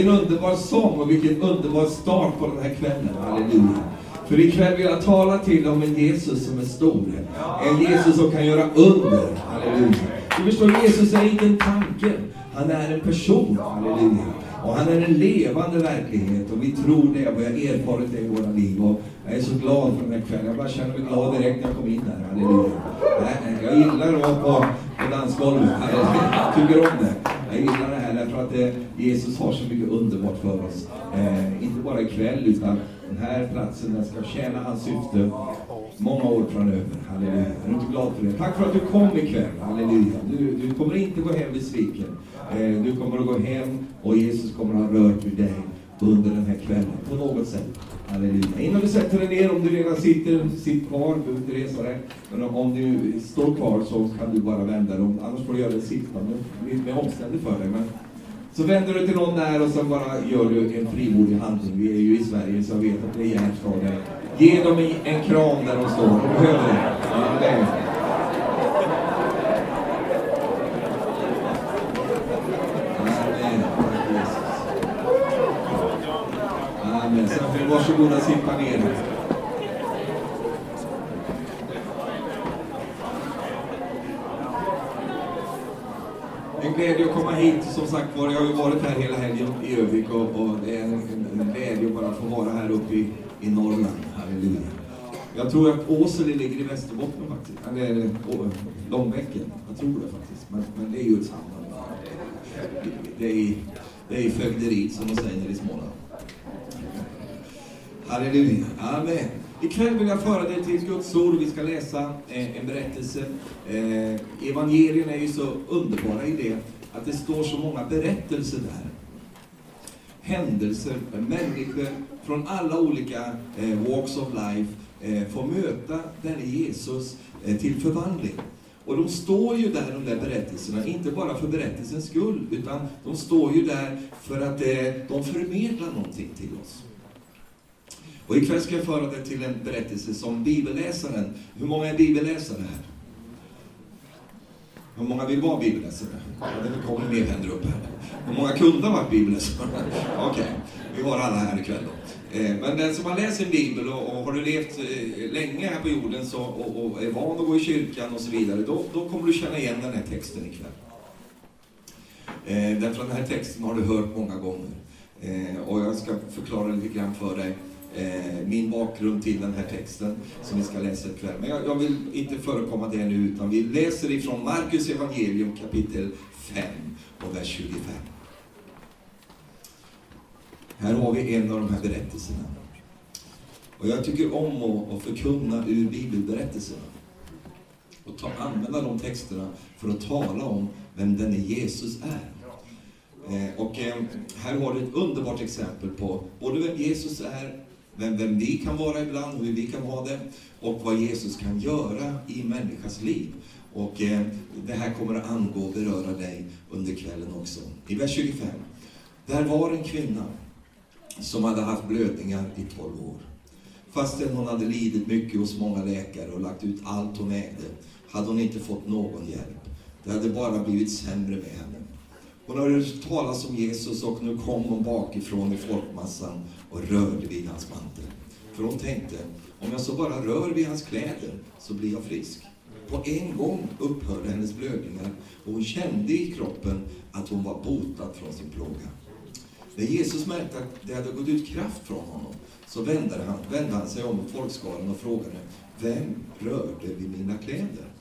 vilken underbar sång och vilken underbar start på den här kvällen. Halleluja. För ikväll vill jag tala till om en Jesus som är stor. En Jesus som kan göra under. Halleluja. Du förstår, Jesus är inte en tanke. Han är en person. Halleluja. Och han är en levande verklighet och vi tror det och vi har erfarit det i våra liv. Och jag är så glad för den här kvällen. Jag bara känner mig glad direkt när jag kom in här. Halleluja. Jag gillar att vara på, på dansgolvet. Jag tycker om det. Jag gillar det här därför att eh, Jesus har så mycket underbart för oss. Eh, inte bara ikväll utan den här platsen den ska tjäna hans syfte många år framöver. Halleluja. Är du inte glad för det? Tack för att du kom ikväll. Halleluja. Du, du kommer inte gå hem besviken. Eh, du kommer att gå hem och Jesus kommer att ha rört vid dig under den här kvällen på något sätt. Halleluja. Innan du sätter dig ner, om du redan sitter, sitt kvar, du behöver inte resa dig. Men om du står kvar så kan du bara vända dig om. Annars får du göra det sittande. Det är mer omständigt för dig. Men så vänder du till någon där och så bara gör du en frimodig handling. Vi är ju i Sverige så jag vet att det är hjärtslag Ge dem en kram där de står. De behöver det. Amen. Varsågoda och varsågoda simpa ner. En glädje att komma hit. Som sagt var, jag har ju varit här hela helgen i Övik och, och det är en, en, glädje att bara få vara här uppe i, i Norrland. Halleluja. Jag tror att Åsele ligger i Västerbotten faktiskt. Eller Långbäcken. Jag tror det faktiskt. Men, men det är ju ett samband. Det är, det är i fögderiet som de säger i Småland. Halleluja. Amen. Ikväll vill jag föra dig till Guds ord. Vi ska läsa eh, en berättelse. Eh, evangelierna är ju så underbara i det att det står så många berättelser där. Händelser, människor från alla olika eh, walks of life eh, får möta denne Jesus till förvandling. Och de står ju där, de där berättelserna, inte bara för berättelsens skull, utan de står ju där för att de förmedlar någonting till oss. Och ikväll ska jag föra dig till en berättelse som bibelläsaren, hur många är bibelläsare här? Hur många vill vara bibelläsare? Ja, det kommer mer händer upp här. Hur många kunde ha varit bibelläsare? Okej, okay. vi har alla här ikväll då. Eh, men den som har läst en bibel och, och har du levt eh, länge här på jorden så, och, och, är van att gå i kyrkan och så vidare, då, då kommer du känna igen den här texten ikväll. Eh, därför att den här texten har du hört många gånger. Eh, och jag ska förklara lite grann för dig eh, min bakgrund till den här texten som vi ska läsa ikväll. Men jag, jag vill inte förekomma det nu, utan vi läser ifrån Markus evangelium kapitel 5 och vers 25. Här har vi en av de här berättelserna. Och jag tycker om att, förkunna ur bibelberättelserna. Och ta, använda de texterna för att tala om vem denne Jesus är. Eh, och eh, här har du ett underbart exempel på både vem Jesus är, vem, vem vi kan vara ibland, och hur vi kan vara det och vad Jesus kan göra i människas liv. Och eh, det här kommer att angå och beröra dig under kvällen också. I vers 25. Där var en kvinna som hade haft blödningar i 12 år. Fastän hon hade lidit mycket hos många läkare och lagt ut allt hon ägde, hade hon inte fått någon hjälp. Det hade bara blivit sämre med henne. Hon hade hört talas om Jesus och nu kom hon bakifrån i folkmassan och rörde vid hans mantel. För hon tänkte, om jag så bara rör vid hans kläder så blir jag frisk. På en gång upphörde hennes blödningar och hon kände i kroppen att hon var botad från sin plåga. När Jesus märkte att det hade gått ut kraft från honom så vände han, vände han sig om mot folkskaran och frågade, vem rörde vid mina kläder?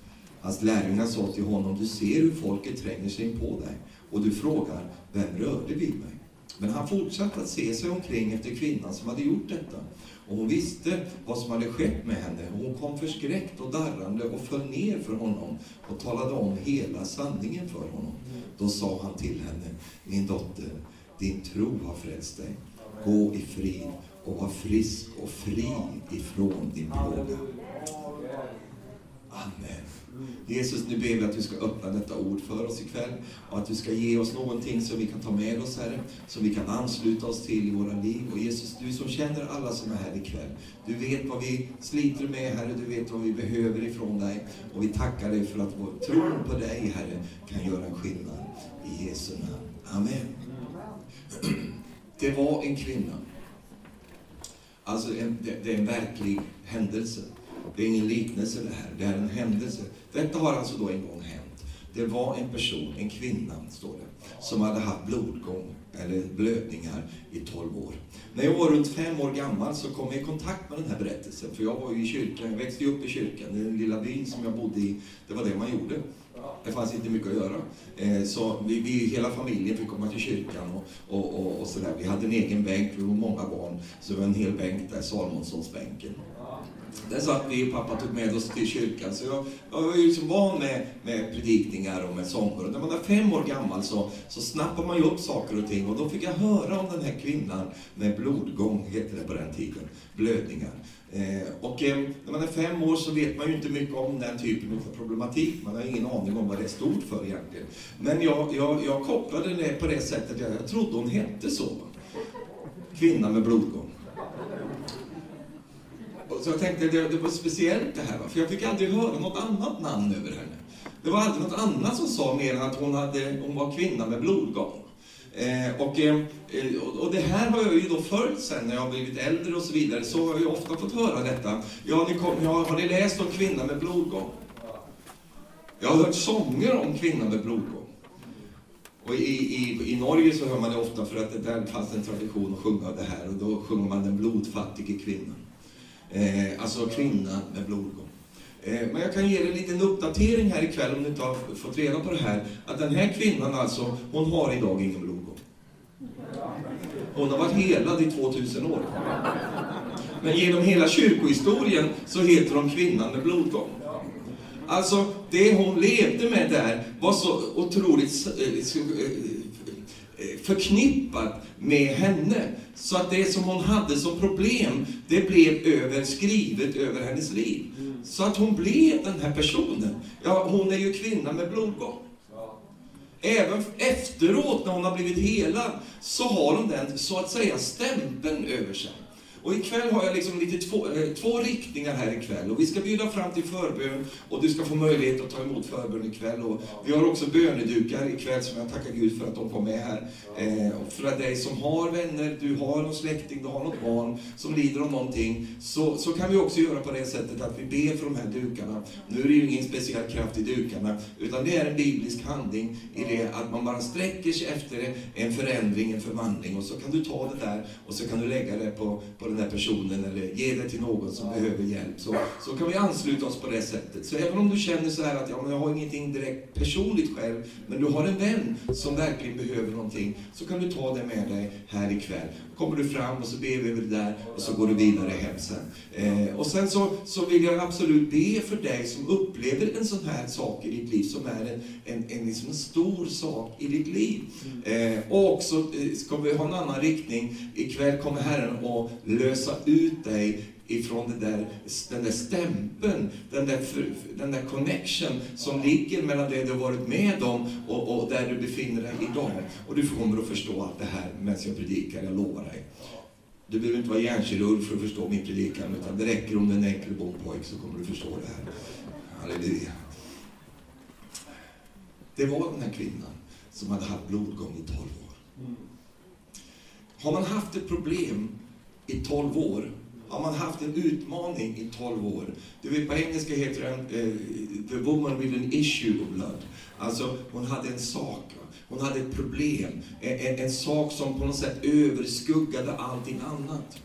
Hans lärjungar sa till honom, du ser hur folket tränger sig in på dig och du frågar, vem rörde vid mig? Men han fortsatte att se sig omkring efter kvinnan som hade gjort detta. Och hon visste vad som hade skett med henne. Och hon kom förskräckt och darrande och föll ner för honom och talade om hela sanningen för honom. Då sa han till henne, min dotter, din tro har frälst dig. Gå i frid och var frisk och fri ifrån din plåga. Amen. Jesus, nu ber vi att du ska öppna detta ord för oss ikväll och att du ska ge oss någonting som vi kan ta med oss, Herre, som vi kan ansluta oss till i våra liv. Och Jesus, du som känner alla som är här ikväll, du vet vad vi sliter med, Herre, du vet vad vi behöver ifrån dig. Och vi tackar dig för att vår tro på dig, Herre, kan göra en skillnad. I Jesu namn. Amen. Det var en kvinna. Alltså, en, det, det är en verklig händelse. Det är ingen liknelse det här, det är en händelse. Detta har alltså då en gång hänt. Det var en person, en kvinna, står det, som hade haft blodgång eller blödningar i 12 år. När jag var runt fem år gammal så kom jag i kontakt med den här berättelsen. För jag var ju i kyrkan, jag växte upp i kyrkan. Den lilla byn som jag bodde i, det var det man gjorde. Det fanns inte mycket att göra. Eh, så vi, vi hela familjen fick komma till kyrkan och, och, och, och sådär. Vi hade en egen bänk, vi var många barn. Så det var en hel bänk där, Salmonssonsbänken. Där satt vi och pappa tog med oss till kyrkan. Så jag, jag var ju liksom van med, med predikningar och med sånger. Och när man är fem år gammal så, så snappar man ju upp saker och ting. Och då fick jag höra om den här kvinnan med blodgång, heter det på den tiden. Blödningar. Eh, och eh, när man är fem år så vet man ju inte mycket om den typen av problematik. Man har ingen aning om vad det är stort för egentligen. Men jag, jag, jag kopplade det på det sättet, jag, jag trodde hon hette så. Kvinna med blodgång. Så jag tänkte det, det var speciellt det här, för jag fick aldrig höra något annat namn över henne. Det var aldrig något annat som sa mer än att hon, hade, hon var kvinna med blodgång. Eh, och, eh, och det här har jag ju då följt sen när jag har blivit äldre och så vidare, så har jag ju ofta fått höra detta. Ja, ni kom, ja, har ni läst om kvinna med blodgång? Jag har hört sånger om kvinna med blodgång. Och i, i, I Norge så hör man det ofta för att det där fanns en tradition att sjunga det här och då sjunger man den blodfattige kvinnan. Eh, alltså kvinna med blodgång. Eh, men jag kan ge er en liten uppdatering här ikväll om ni inte har fått reda på det här. Att den här kvinnan alltså, hon har idag ingen blodgång. Hon har varit helad i 2000 år. Men genom hela kyrkohistorien så heter hon kvinnan med blodgång. Alltså, det hon levde med där var så otroligt eh, eh förknippat med henne. Så att det som hon hade som problem, det blev över, skrivet över hennes liv. Så att hon blev den här personen. Ja, hon är ju kvinna med blodgång. Även efteråt när hon har blivit helad, så har hon den, så att säga, stämpeln över sig. Och ikväll har jag liksom lite två, eh, två riktningar här ikväll. Och vi ska bjuda fram till förbön och du ska få möjlighet att ta emot förbön ikväll. Och vi har också bönedukar ikväll som jag tackar Gud för att de kom med här. Eh, och för att dig som har vänner, du har någon släkting, du har något barn som lider av någonting. Så, så kan vi också göra på det sättet att vi ber för de här dukarna. Nu är det ju ingen speciell kraft i dukarna, utan det är en biblisk handling i det att man bara sträcker sig efter en förändring, en förvandling. Och så kan du ta det där och så kan du lägga det på, på den där personen eller ge det till någon som behöver hjälp. Så, så kan vi ansluta oss på det sättet. Så även om du känner så här att ja, men jag har ingenting direkt personligt själv, men du har en vän som verkligen behöver någonting, så kan du ta det med dig här ikväll. Kommer du fram och så ber vi det där och så går du vidare hem sen. Eh, och sen så, så vill jag absolut be för dig som upplever en sån här sak i ditt liv, som är en, en, en, liksom en stor sak i ditt liv. Eh, och också eh, ska vi ha en annan riktning. Ikväll kommer Herren att lösa ut dig ifrån det där, den där stämpeln, den där, den där connection som ligger mellan det du har varit med om och, och där du befinner dig idag. Och du kommer att förstå allt det här medan jag predikar, jag lovar dig. Du behöver inte vara hjärnkirurg för att förstå min predikan, utan det räcker om du är en enkel bondpojk så kommer du förstå det här. Halleluja. Det var den här kvinnan som hade haft blodgång i 12 år. Har man haft ett problem i 12 år har man haft en utmaning i 12 år. Du vet, på engelska heter den eh, The woman with an issue of blood. Alltså, hon hade en sak. Hon hade ett problem. En, en, en sak som på något sätt överskuggade allting annat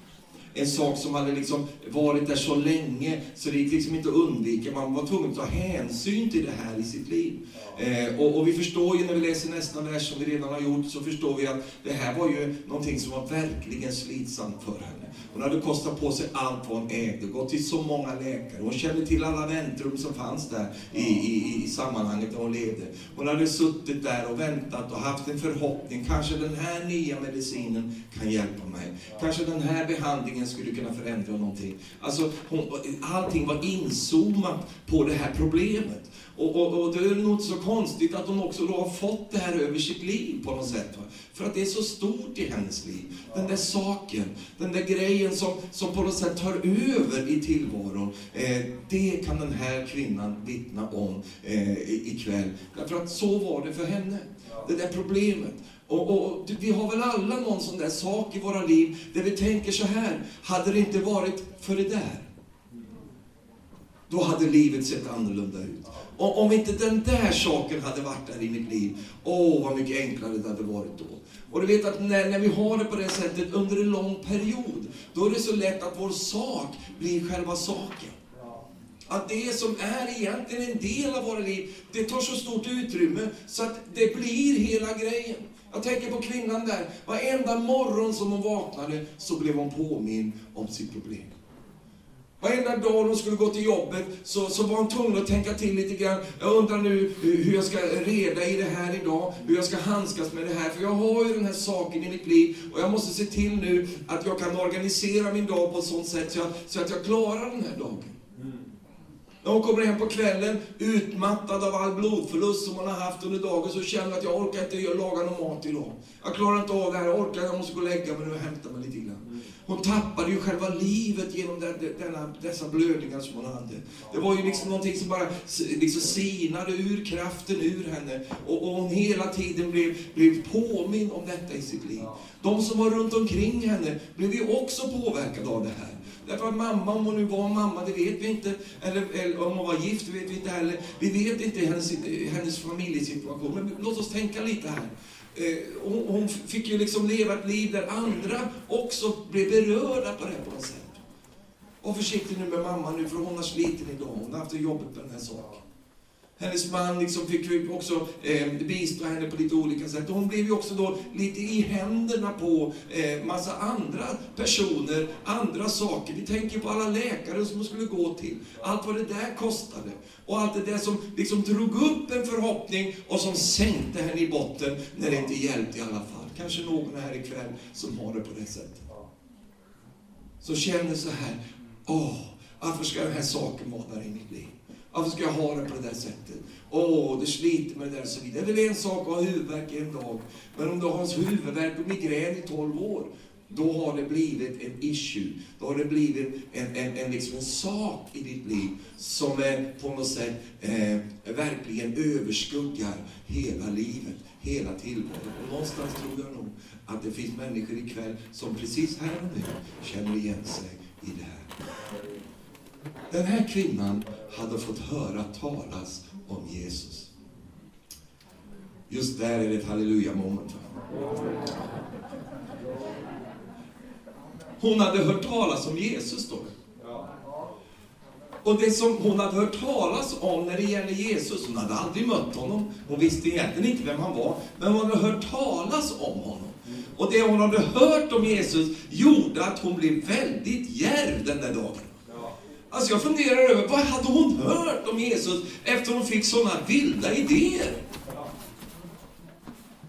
en sak som hade liksom varit där så länge så det gick liksom inte att undvika. Man var tvungen att ta hänsyn till det här i sitt liv. Eh, och, och, vi förstår ju när vi läser nästa vers som vi redan har gjort, så förstår vi att det här var ju någonting som var verkligen slitsamt för henne. Hon hade kostat på sig allt vad hon ägde, gått till så många läkare. Hon kände till alla väntrum som fanns där i, i, i sammanhanget där hon levde. Hon hade suttit där och väntat och haft en förhoppning. Kanske den här nya medicinen kan hjälpa mig. Kanske den här behandlingen skulle kunna förändra någonting. Alltså, hon, allting var inzoomat på det här problemet. Och, och, och, det är nog inte så konstigt att hon också då har fått det här över sitt liv på något sätt. Va? För att det är så stort i hennes liv. Den där saken, den där grejen som, som på något sätt tar över i tillvaron. Eh, det kan den här kvinnan vittna om eh, ikväll. Därför att så var det för henne. Det där problemet. Och, och, vi har väl alla någon sån där sak i våra liv där vi tänker så här, hade det inte varit för det där, då hade livet sett annorlunda ut. Och om inte den där saken hade varit där i mitt liv, åh vad mycket enklare det hade varit då. Och du vet att när, när vi har det på det sättet under en lång period, då är det så lätt att vår sak blir själva saken. Att det som är egentligen en del av våra liv, det tar så stort utrymme så att det blir hela grejen. Jag tänker på kvinnan där. Varenda morgon som hon vaknade så blev hon påmind om sitt problem. Varenda dag hon skulle gå till jobbet så, så var hon tvungen att tänka till lite grann. Jag undrar nu hur jag ska reda i det här idag, hur jag ska handskas med det här. För jag har ju den här saken i mitt liv och jag måste se till nu att jag kan organisera min dag på ett sånt sätt så, jag, så att jag klarar den här dagen. När hon kommer hem på kvällen, utmattad av all blodförlust som hon har haft under dagen, så känner hon att jag orkar inte laga någon mat idag. Jag klarar inte av det här, jag orkar, jag måste gå och lägga mig nu och hämta mig lite grann. Hon tappade ju själva livet genom denna, dessa blödningar som hon hade. Det var ju liksom någonting som bara liksom sinade ur kraften ur henne. Och, och hon hela tiden blev, blev påminn om detta i sitt liv. De som var runt omkring henne blev ju också påverkade av det här. Därför att mamma, om hon nu var mamma, det vet vi inte. Eller, eller om hon var gift, det vet vi inte heller. Vi vet inte hennes, hennes familjesituation. Men låt oss tänka lite här. Eh, hon, hon, fick ju liksom leva ett liv där andra också blev berörda på det på något sätt. Var försiktig nu med mamma nu, för hon har slitit idag. Hon har haft det jobbigt med den här saken. Hennes man liksom fick också eh, bistå henne på lite olika sätt. hon blev ju också då lite i händerna på eh, massa andra personer, andra saker. Vi tänker på alla läkare som hon skulle gå till. Allt vad det där kostade. Och allt det där som liksom drog upp en förhoppning och som sänkte henne i botten när det inte hjälpte i alla fall. Kanske någon här ikväll som har det på det sättet. Som känner så här, åh, varför ska den här saken vara där i mitt liv? Varför ska jag ha det på det där sättet? Åh, oh, det sliter med det där och så vidare. Det är väl en sak att ha huvudvärk en dag. Men om du har huvudvärk och migrän i 12 år, då har det blivit en issue. Då har det blivit en, en, en, liksom en sak i ditt liv som är på något sätt eh, verkligen överskuggar hela livet, hela tillvaron. Och någonstans tror jag nog att det finns människor ikväll som precis här och nu känner igen sig i det här. Den här kvinnan hade fått höra talas om Jesus. Just där är det ett halleluja-moment. Hon hade hört talas om Jesus, då. Och det som hon hade hört talas om när det gäller Jesus, hon hade aldrig mött honom, hon visste egentligen inte vem han var, men hon hade hört talas om honom. Och det hon hade hört om Jesus gjorde att hon blev väldigt djärv den där dagen. Alltså jag funderar över, vad hade hon hört om Jesus efter hon fick sådana vilda idéer?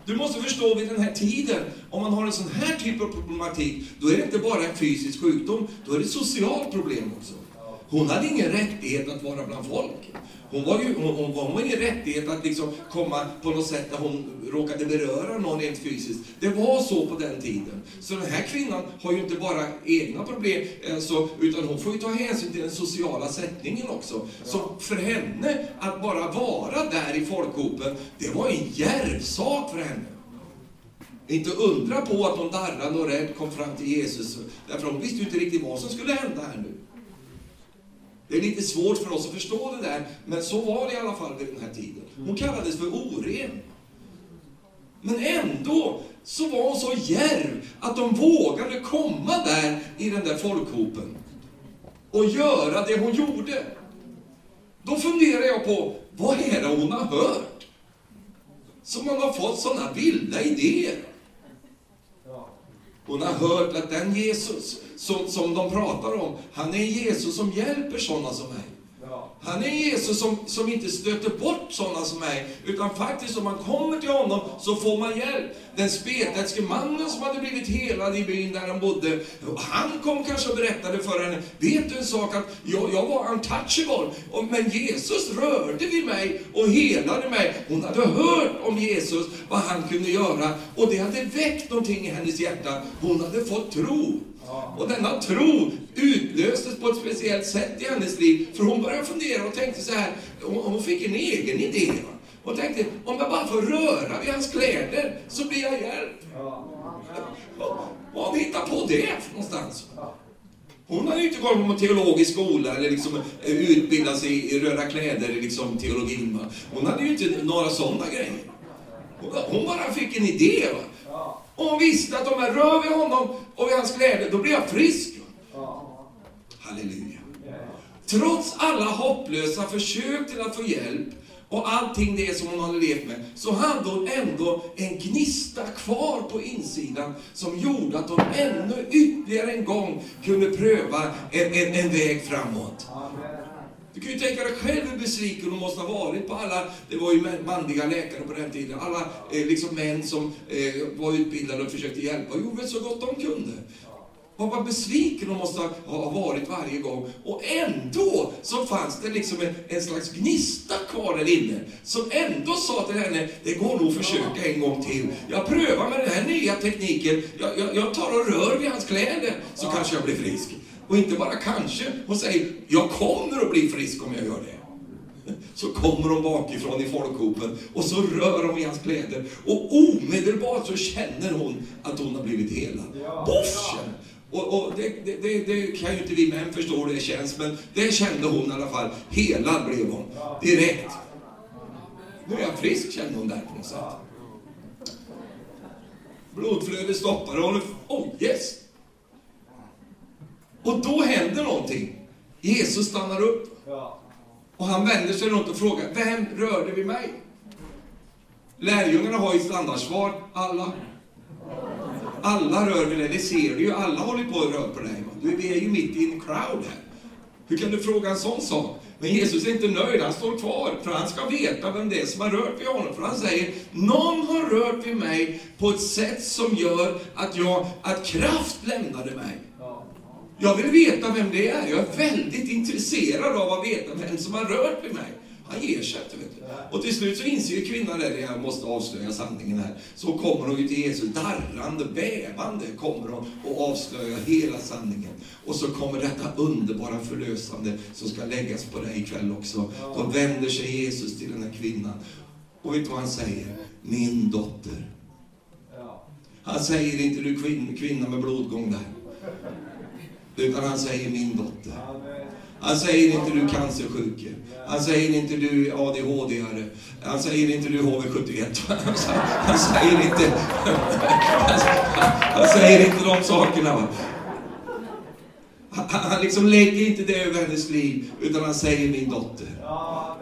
Du måste förstå vid den här tiden, om man har en sån här typ av problematik, då är det inte bara en fysisk sjukdom, då är det ett socialt problem också. Hon hade ingen rättighet att vara bland folk. Hon var ju hon, hon, hon var ingen rättighet att liksom komma på något sätt där hon råkade beröra någon rent fysiskt. Det var så på den tiden. Så den här kvinnan har ju inte bara egna problem, alltså, utan hon får ju ta hänsyn till den sociala sättningen också. Så för henne, att bara vara där i folkhopen, det var en djärv sak för henne. Inte undra på att hon darrade och rädd kom fram till Jesus, därför hon visste ju inte riktigt vad som skulle hända här nu. Det är lite svårt för oss att förstå det där, men så var det i alla fall vid den här tiden. Hon kallades för oren. Men ändå så var hon så djärv att de vågade komma där i den där folkhopen och göra det hon gjorde. Då funderar jag på, vad är det hon har hört? Som man har fått sådana vilda idéer. Hon har hört att den Jesus som, som de pratar om, han är Jesus som hjälper sådana som mig. Han är Jesus som, som inte stöter bort sådana som mig, utan faktiskt om man kommer till honom så får man hjälp. Den spetälske mannen som hade blivit helad i byn där han bodde, han kom kanske och berättade för henne, vet du en sak att jag, jag var untouchable, men Jesus rörde vid mig och helade mig. Hon hade hört om Jesus, vad han kunde göra, och det hade väckt någonting i hennes hjärta. Hon hade fått tro. Och denna tro utlöstes på ett speciellt sätt i hennes liv. För hon började fundera och tänkte så här, hon fick en egen idé. Och tänkte, om jag bara får röra vid hans kläder så blir jag hjälpt. Vad har vi hittat på det någonstans? Hon hade ju inte gått på teologisk skola eller liksom eh, utbildat sig i röda kläder i liksom teologin. Va? Hon hade ju inte några sådana grejer. Hon bara fick en idé. Va? Och hon visste att om jag rör vid honom och vid hans kläder, då blir jag frisk. Halleluja. Trots alla hopplösa försök till att få hjälp och allting det som hon hade levt med, så hade hon ändå en gnista kvar på insidan som gjorde att hon ännu ytterligare en gång kunde pröva en, en, en väg framåt. Du kan ju tänka dig själv hur besviken hon måste ha varit på alla, det var ju manliga läkare på den tiden, alla eh, liksom män som eh, var utbildade och försökte hjälpa och gjorde så gott de kunde. Och vad besviken hon måste ha varit varje gång. Och ändå så fanns det liksom en, en slags gnista kvar där inne. Som ändå sa till henne, det går nog att försöka en gång till. Jag prövar med den här nya tekniken. Jag, jag, jag tar och rör vid hans kläder, så kanske jag blir frisk. Och inte bara kanske, hon säger, jag kommer att bli frisk om jag gör det. Så kommer hon bakifrån i folkhopen och så rör hon vid hans kläder. Och omedelbart så känner hon att hon har blivit helad. Boff! Och, och det, det, det, kan ju inte vi män förstå hur det känns, men det kände hon i alla fall. Helad blev hon, direkt. Nu är jag frisk, kände hon där på något sätt. Blodflödet stoppade och hon, oh yes! Och då händer någonting. Jesus stannar upp. Och han vänder sig runt och frågar, vem rörde vid mig? Lärjungarna har ju standardsvar, alla. Alla rör vid dig, det ser du ju. Alla håller på att röra på dig. Vi är ju mitt i en crowd här. Hur kan du fråga en sån sak? Men Jesus är inte nöjd, han står kvar. För han ska veta vem det är som har rört vid honom. För han säger, någon har rört vid mig på ett sätt som gör att, jag, att kraft lämnade mig. Jag vill veta vem det är. Jag är väldigt intresserad av att veta vem som har rört vid mig. Han ger sig inte. Vet du. Och till slut så inser ju kvinnan det, jag måste avslöja sanningen här. Så kommer hon ju till Jesus, darrande, bävande, kommer hon och avslöjar hela sanningen. Och så kommer detta underbara förlösande som ska läggas på dig ikväll också. Då vänder sig Jesus till den här kvinnan. Och vet du vad han säger? Min dotter. Han säger inte du kvinna med blodgång där. Utan han säger min dotter. Han säger inte du cancersjuke. Han säger inte du ADHD-are. Han säger inte du HV71. Han säger inte, han säger inte de sakerna. Han, han liksom lägger inte det över hennes liv, utan han säger min dotter.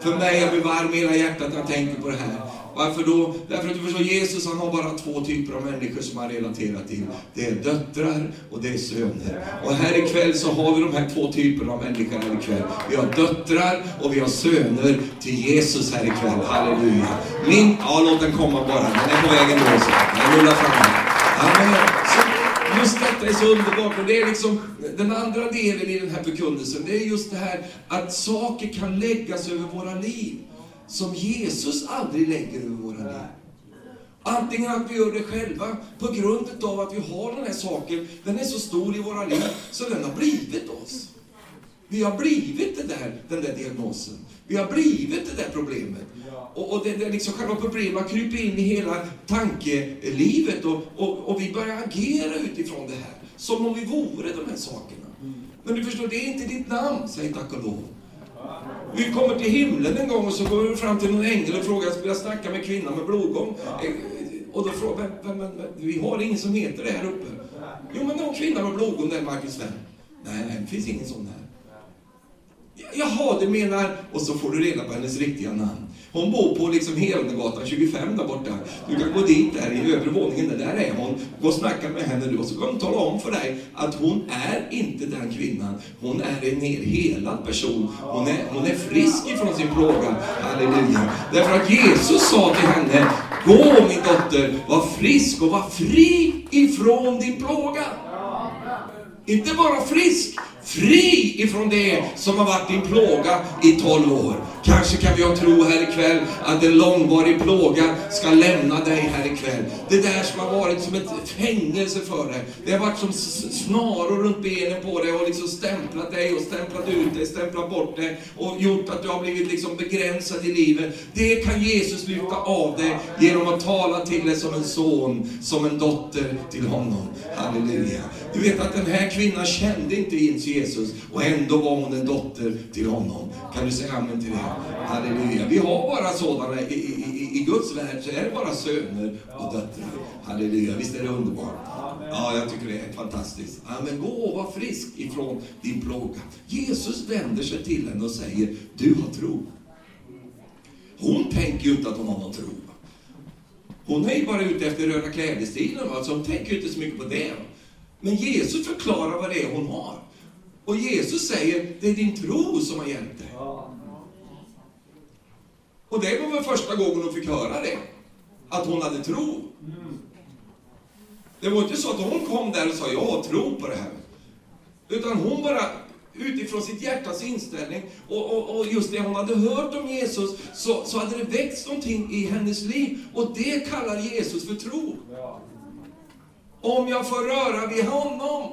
För mig, jag blir varm i hela hjärtat när jag tänker på det här. Varför då? Därför att du förstår, Jesus han har bara två typer av människor som han relaterar till. Det är döttrar och det är söner. Och här ikväll så har vi de här två typerna av människor här ikväll. Vi har döttrar och vi har söner till Jesus här ikväll. Halleluja. Min, ja låt den komma bara, den är på vägen då. Den rullar fram. Amen. Så just detta är så underbart. Och det är liksom den andra delen i den här förkunnelsen. Det är just det här att saker kan läggas över våra liv som Jesus aldrig lägger över våra liv. Antingen att vi gör det själva på grund av att vi har den här saken, den är så stor i våra liv så den har blivit oss. Vi har blivit det där, den där diagnosen. Vi har blivit det där problemet. Och, och det, det liksom själva problemet krypit in i hela tankelivet och, och, och, vi börjar agera utifrån det här. Som om vi vore de här sakerna. Men du förstår, det är inte ditt namn, säg tack och lov. Vi kommer till himlen en gång och så går vi fram till någon ängel och frågar, vill jag snacka med kvinnan med blodgång? Eh, och då frågar vem, vem, vem, vi har ingen som heter det här uppe. Jo, men någon kvinna med blodgång, där Marcus Sven. Nej, nej, det finns ingen sån här. Jaha, du menar... Och så får du reda på hennes riktiga namn. Hon bor på liksom Helnegatan 25 där borta. Du kan gå dit där i övre våningen, där är hon. Gå och snacka med henne nu och så kan hon tala om för dig att hon är inte den kvinnan. Hon är en helad person. Hon är, hon är frisk ifrån sin plåga. Halleluja. Därför att Jesus sa till henne, gå min dotter, var frisk och var fri ifrån din plåga. Inte bara frisk, Fri ifrån det som har varit din plåga i 12 år. Kanske kan vi ha tro här ikväll att en långvarig plåga ska lämna dig här ikväll. Det där som har varit som ett fängelse för dig. Det har varit som snaror runt benen på dig och liksom stämplat dig och stämplat ut dig, stämplat bort dig och gjort att du har blivit liksom begränsad i livet. Det kan Jesus lyfta av dig genom att tala till dig som en son, som en dotter till honom. Halleluja. Du vet att den här kvinnan kände inte ens Jesus och ändå var hon en dotter till honom. Kan du säga amen till det? Halleluja. Vi har bara sådana, i, i, i Guds värld så är det bara söner och döttrar. Halleluja, visst är det underbart? Ja, jag tycker det är fantastiskt. Amen. gå och var frisk ifrån din plåga. Jesus vänder sig till henne och säger, du har tro. Hon tänker ju inte att hon har någon tro. Hon är ju bara ute efter röda klädestilen, så hon tänker ju inte så mycket på det. Men Jesus förklarar vad det är hon har. Och Jesus säger, det är din tro som har hjälpt dig. Och det var väl första gången hon fick höra det. Att hon hade tro. Det var inte så att hon kom där och sa, jag tror tro på det här. Utan hon bara, utifrån sitt hjärtas inställning och, och, och just det hon hade hört om Jesus, så, så hade det väckts någonting i hennes liv. Och det kallar Jesus för tro. Om jag får röra vid honom,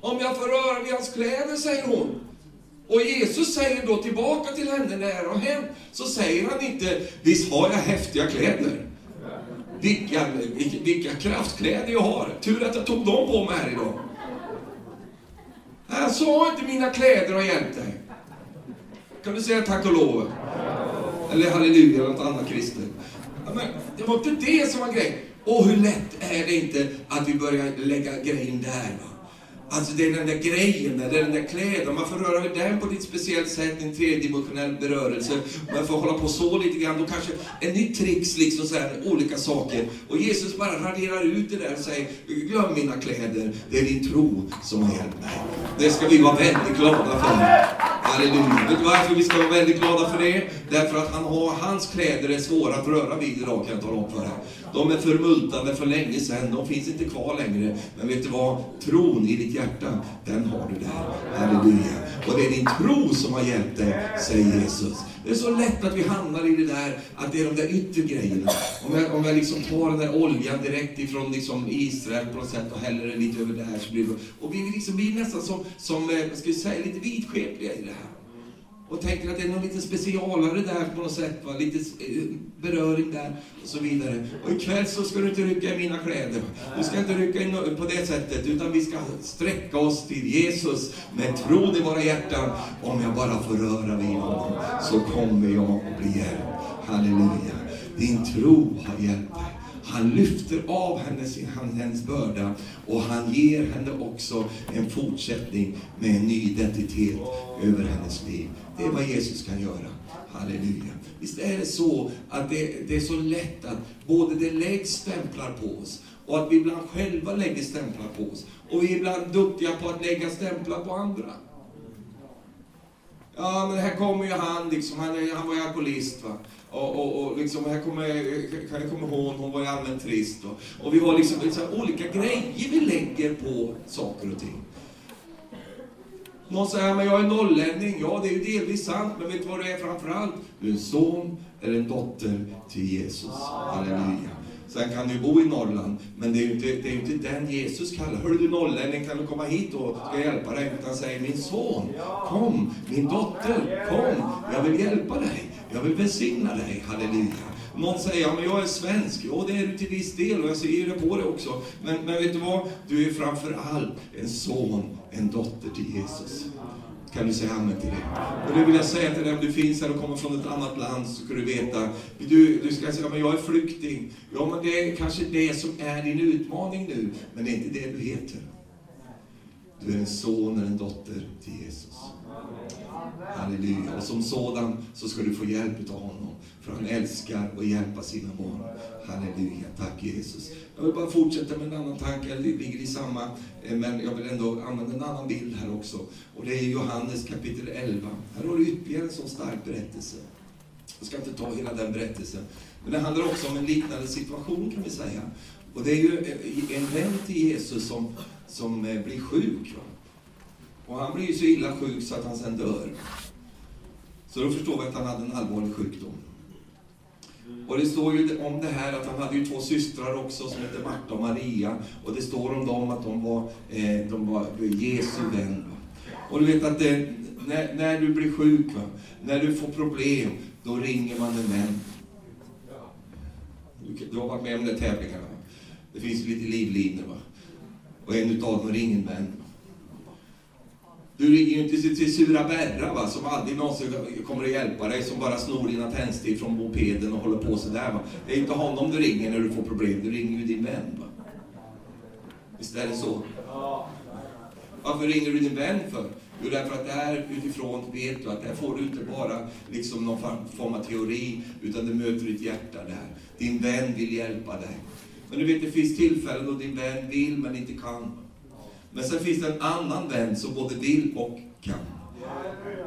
om jag får röra vid hans kläder, säger hon. Och Jesus säger då tillbaka till henne när det har hänt, så säger han inte, visst har jag häftiga kläder. Vilka, vilka, vilka kraftkläder jag har. Tur att jag tog dem på mig här idag. Han sa inte mina kläder har hjälpt dig. Kan du säga tack och lov? Eller halleluja, eller något annat kristet. Men det var inte det som var grejen. Och hur lätt är det inte att vi börjar lägga grejen där? Va? Alltså det är den där grejen, det är den där kläden. Man får röra vid den på ett speciellt sätt, en tredimensionell berörelse. Man får hålla på så lite grann. Då kanske en ny tricks, liksom så här, olika saker. Och Jesus bara raderar ut det där och säger, glöm mina kläder. Det är din tro som har hjälpt mig. Det ska vi vara väldigt glada för. Halleluja. Vet du varför vi ska vara väldigt glada för det? Därför att han har, hans kläder är svåra att röra vid idag, kan jag tala om för dig. De är förmultnade för länge sedan, de finns inte kvar längre. Men vet du vad? Tron i ditt hjärta, den har du där. Halleluja. Och det är din tro som har hjälpt dig, säger Jesus. Det är så lätt att vi hamnar i det där, att det är de där yttre grejerna. Om jag, om jag liksom tar den där oljan direkt ifrån liksom Israel på något sätt och häller den lite över där, så blir det, och vi liksom blir nästan som, som eh, ska vi säga, lite vidskepliga i det här och tänker att det är någon lite specialare där på något sätt, va? lite eh, beröring där och så vidare. Och ikväll så ska du inte rycka i mina kläder. Du ska inte rycka in på det sättet, utan vi ska sträcka oss till Jesus med tro i våra hjärtan. Om jag bara får röra vid honom så kommer jag att bli hjälpt. Halleluja. Din tro har hjälpt dig. Han lyfter av hennes, hennes börda och han ger henne också en fortsättning med en ny identitet över hennes liv. Det är vad Jesus kan göra. Halleluja. Visst är det så att det, det är så lätt att både det läggs stämplar på oss och att vi ibland själva lägger stämplar på oss. Och vi är ibland duktiga på att lägga stämplar på andra. Ja, men här kommer ju han, liksom, han, han var ju alkoholist. Va? Och, och, och liksom, här kommer, här kommer hon, hon var ju allmänt trist. Och, och vi har liksom, liksom olika grejer vi lägger på saker och ting. Någon säger, men jag är norrlänning. Ja, det är ju delvis sant, men vet du vad du är framför allt? Du är en son eller en dotter till Jesus. Halleluja. Sen kan du bo i Norrland, men det är ju inte, det är inte den Jesus kallar. Hör du norrlänning, kan du komma hit och ska hjälpa dig? Utan säger, min son, kom, min dotter, kom, jag vill hjälpa dig, jag vill välsigna dig. Halleluja. Någon säger, ja men jag är svensk. Ja, det är du till viss del och jag ser ju det på dig också. Men, men vet du vad? Du är framför allt en son, en dotter till Jesus. Kan du säga amen till det? Och det vill jag säga till dig, om du finns här och kommer från ett annat land, så ska du veta, du, du ska säga, men jag är flykting. Ja, men det är kanske det som är din utmaning nu, men det är inte det du heter. Du är en son eller en dotter till Jesus. Halleluja. Och som sådan så ska du få hjälp av honom. För han älskar att hjälpa sina barn. Halleluja. Tack Jesus. Jag vill bara fortsätta med en annan tanke. Det ligger i samma, eh, men jag vill ändå använda en annan bild här också. Och det är Johannes kapitel 11. Här har du ytterligare en sån stark berättelse. Jag ska inte ta hela den berättelsen. Men det handlar också om en liknande situation kan vi säga. Och det är ju eh, en vän till Jesus som, som eh, blir sjuk. Va? Och han blir ju så illa sjuk så att han sen dör. Så då förstår vi att han hade en allvarlig sjukdom. Och det står ju om det här att han hade ju två systrar också som hette Marta och Maria. Och det står om dem att de var, eh, de var Jesu vän. Och du vet att det, när, när du blir sjuk, va? när du får problem, då ringer man en vän. Du, du har varit med om de tävlingarna. Va? Det finns lite livlinor. Va? Och en utav dem ringer en vän. Du ringer ju inte till sura Berra va, som aldrig någonsin kommer att hjälpa dig, som bara snor dina tändstift från mopeden och håller på sådär. Va. Det är inte honom du ringer när du får problem, du ringer ju din vän. Va. Visst är det så? Varför ringer du din vän för? Jo, därför att där utifrån vet du att där får du inte bara liksom någon form av teori, utan du möter ditt hjärta där. Din vän vill hjälpa dig. Men du vet, det finns tillfällen då din vän vill men inte kan. Men sen finns det en annan vän som både vill och kan.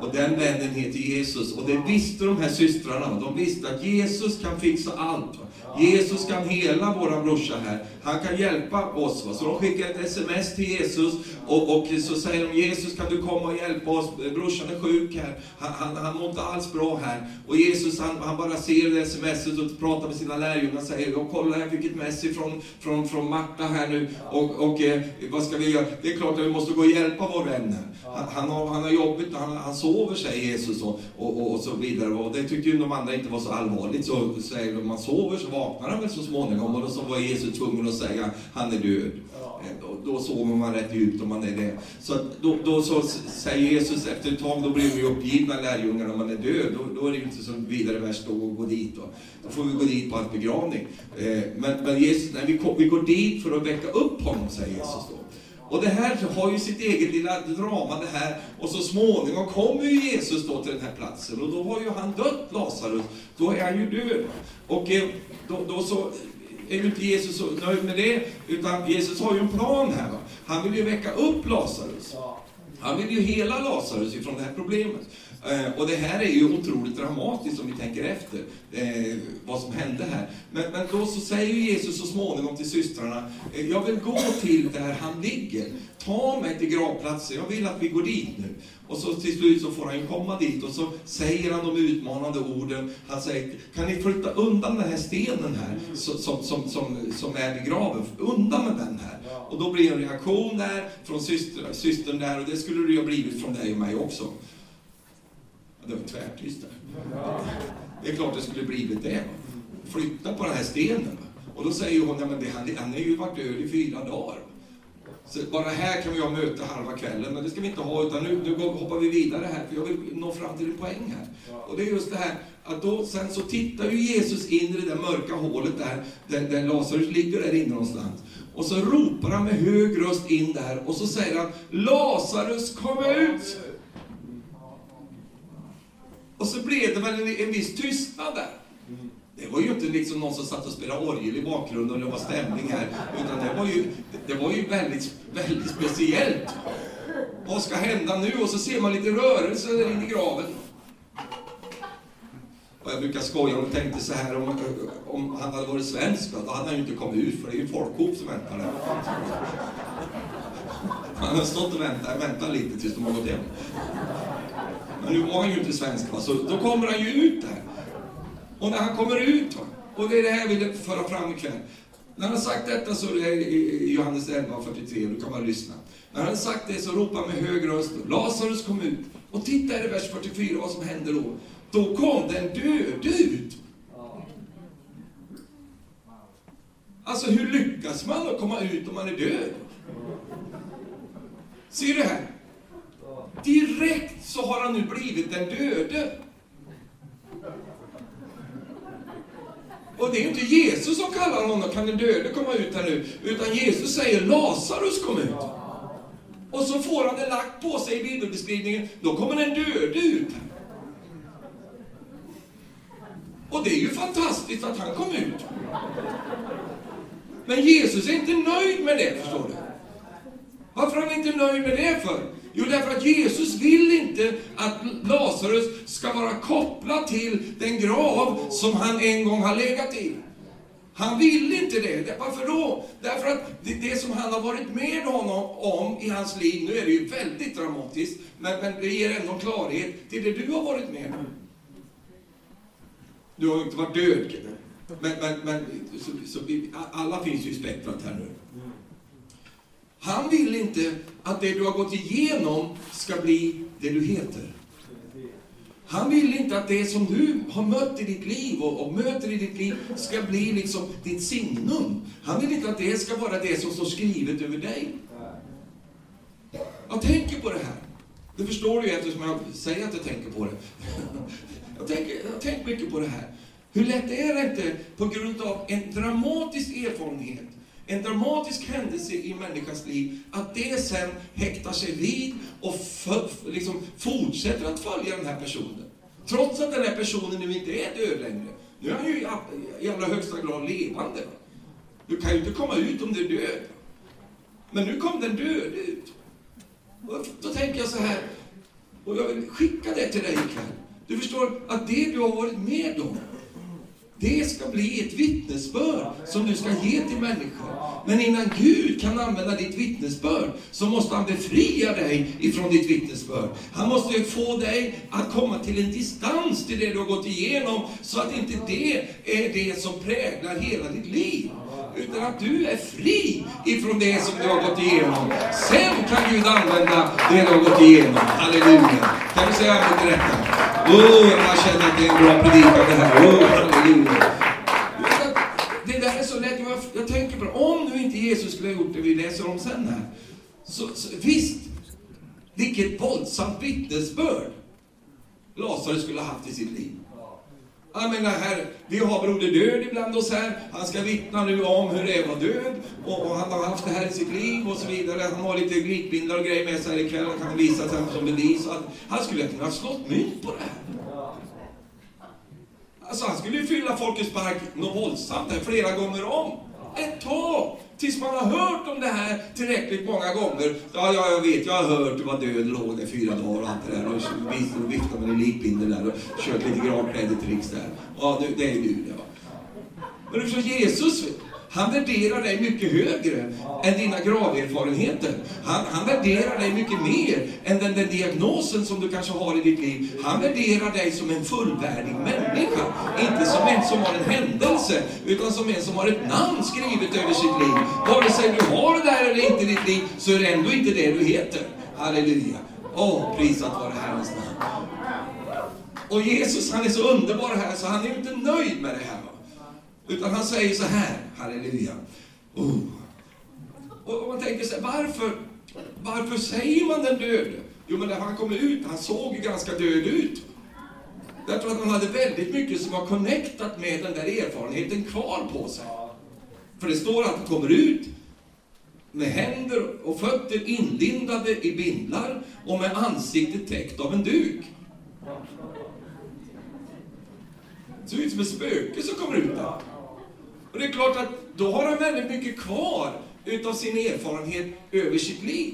Och den vännen heter Jesus. Och det visste de här systrarna. De visste att Jesus kan fixa allt. Jesus kan hela våran brorsa här. Han kan hjälpa oss. Va? Så de skickar ett sms till Jesus och, och, så säger de Jesus kan du komma och hjälpa oss? Brorsan är sjuk här. Han, han, han mår inte alls bra här. Och Jesus han, han bara ser det smset och pratar med sina lärjungar och säger och kolla jag fick ett mess ifrån, från, från Marta här nu. Och, och eh, vad ska vi göra? Det är klart att vi måste gå och hjälpa vår vän här. Han, han, har, han har jobbigt, han, han sover säger Jesus och, och, och, så vidare. Och det tyckte ju de andra inte var så allvarligt. Så säger de, man sover så vaknar han väl så småningom. Och då så var Jesus tvungen att säga, han är död. Då, då sover man rätt djupt om man är det. Så då, då så säger Jesus efter ett tag, då blir ju uppgivna lärjungarna, om man är död. Då, då är det ju inte så vidare värst att gå dit. Då. då får vi gå dit på hans begravning. Eh, men, men Jesus, nej, vi, vi går dit för att väcka upp honom, säger Jesus då. Och det här har ju sitt eget lilla drama det här. Och så småningom kommer ju Jesus då till den här platsen. Och då har ju han dött, Lazarus. Då är han ju död. Och eh, då, då så är ju inte Jesus så nöjd med det. Utan Jesus har ju en plan här. Va? Han vill ju väcka upp Lazarus. Han vill ju hela Lazarus ifrån det här problemet. Eh, och det här är ju otroligt dramatiskt om vi tänker efter eh, vad som hände här. Men, men då så säger Jesus så småningom till systrarna, eh, jag vill gå till där han ligger. Ta mig till gravplatsen, jag vill att vi går dit nu. Och så till slut så får han ju komma dit och så säger han de utmanande orden. Han säger, kan ni flytta undan den här stenen här som, som, som, som är vid graven? Undan med den här. Och då blir en reaktion där från syster, systern där och det skulle det ju ha blivit från dig och mig också. Det var tvärtyst där. Det är klart det skulle blivit det. Flytta på den här stenen. Och då säger hon, men det, han, han har ju varit död i fyra dagar. Så bara här kan vi ha möte halva kvällen, men det ska vi inte ha, utan nu, nu hoppar vi vidare här, för jag vill nå fram till en poäng här. Och det är just det här, att då, sen så tittar ju Jesus in i det där mörka hålet där, där, där Lazarus ligger där inne någonstans. Och så ropar han med hög röst in där, och så säger han, Lazarus kom ut! Och så blev det väl en, en viss tystnad där. Det var ju inte liksom någon som satt och spelade orgel i bakgrunden och det var stämning här. Utan det var ju, det var ju väldigt, väldigt speciellt. Vad ska hända nu? Och så ser man lite rörelse där inne i graven. Och jag brukar skoja och tänkte så här om, om han hade varit svensk, då hade han ju inte kommit ut för det är ju folkhop som väntar där. Han har stått och väntat, väntat lite tills de har gått hem. Men nu var han ju inte svensk, va? så då kommer han ju ut där. Och när han kommer ut, va? och det är det här jag vill föra fram ikväll. När han har sagt detta så är det i Johannes 11.43, du kan bara lyssna. När han har sagt det så ropar han med hög röst, Lazarus kom ut. Och titta i vers 44 vad som händer då. Då kom den döde ut. Alltså hur lyckas man att komma ut om man är död? Ser du här? Direkt så har han nu blivit den döde. Och det är inte Jesus som kallar honom, kan den döde komma ut här nu? Utan Jesus säger Lazarus kom ut. Och så får han det lagt på sig i bibelbeskrivningen, då kommer den döde ut. Och det är ju fantastiskt att han kom ut. Men Jesus är inte nöjd med det, förstår du. Varför är han inte nöjd med det för? Jo, därför att Jesus vill inte att Lazarus ska vara kopplad till den grav som han en gång har legat i. Han vill inte det. Varför då? Därför att det, det som han har varit med honom om i hans liv, nu är det ju väldigt dramatiskt, men, men det ger ändå klarhet till det du har varit med om. Du har ju inte varit död, men, men, men så, så alla finns ju i spektrat här nu. Han vill inte att det du har gått igenom ska bli det du heter. Han vill inte att det som du har mött i ditt liv och, och, möter i ditt liv ska bli liksom ditt signum. Han vill inte att det ska vara det som står skrivet över dig. Jag tänker på det här. Det förstår du ju eftersom jag säger att jag tänker på det. Jag tänker, jag tänker mycket på det här. Hur lätt är det inte på grund av en dramatisk erfarenhet en dramatisk händelse i människans liv, att det sen häktar sig vid och liksom fortsätter att följa den här personen. Trots att den här personen nu inte är död längre. Nu är han ju i allra högsta grad levande. Du kan ju inte komma ut om du är död. Men nu kom den död ut. Och då tänker jag så här, och jag vill skicka det till dig ikväll. Du förstår att det du har varit med om, det ska bli ett vittnesbörd som du ska ge till människor. Men innan Gud kan använda ditt vittnesbörd så måste han befria dig ifrån ditt vittnesbörd. Han måste få dig att komma till en distans till det du har gått igenom så att inte det är det som präglar hela ditt liv. Utan att du är fri ifrån det som du har gått igenom. Sen kan Gud använda det du har gått igenom. Halleluja. Kan du säga amen till detta? Oh, man känner att det är en bra predikan det här. Oh, halleluja. Det där är så lätt. Jag, jag tänker på det. Om nu inte Jesus skulle ha gjort det vi läser om sen här. Så, så visst, vilket våldsamt vittnesbörd Lazarus skulle ha haft i sitt liv. Jag menar, här, vi har Broder Död ibland oss här. Han ska vittna nu om hur det är att vara död. Och, och, han har haft det här i sitt liv och så vidare. Han har lite glittbindlar och grejer med sig här ikväll. Han kan visa sig som bevis. Att han skulle kunna slått mynt på det här. Alltså, han skulle ju fylla Folkets park något våldsamt här flera gånger om. Ett tag! Tills man har hört om det här tillräckligt många gånger. Ja, ja, jag vet, jag har hört du var död, låg där fyra dagar och allt det där. Och viftade med en likbindel där och kört lite gravklädetricks där. Ja, det är du det va. Men du förstår, Jesus, han värderar dig mycket högre än dina graverfarenheter. Han, han värderar dig mycket mer än den, där diagnosen som du kanske har i ditt liv. Han värderar dig som en fullvärdig människa. Inte som en som har en händelse, utan som en som har ett namn skrivet över sitt liv. Vare sig du har det där eller inte i ditt liv, så är det ändå inte det du heter. Halleluja. Åh, oh, prisat vare Herrens namn. Och Jesus, han är så underbar här, så han är inte nöjd med det här. Utan han säger så här, halleluja. Oh. Och man tänker sig, varför, varför säger man den döde? Jo, men när han kom ut, han såg ju ganska död ut. Jag tror att han hade väldigt mycket som var connectat med den där erfarenheten kvar på sig. För det står att han kommer ut med händer och fötter inlindade i bindlar och med ansiktet täckt av en duk. Det ser ut som ett spöke som kommer ut där. Och det är klart att då har han väldigt mycket kvar utav sin erfarenhet över sitt liv.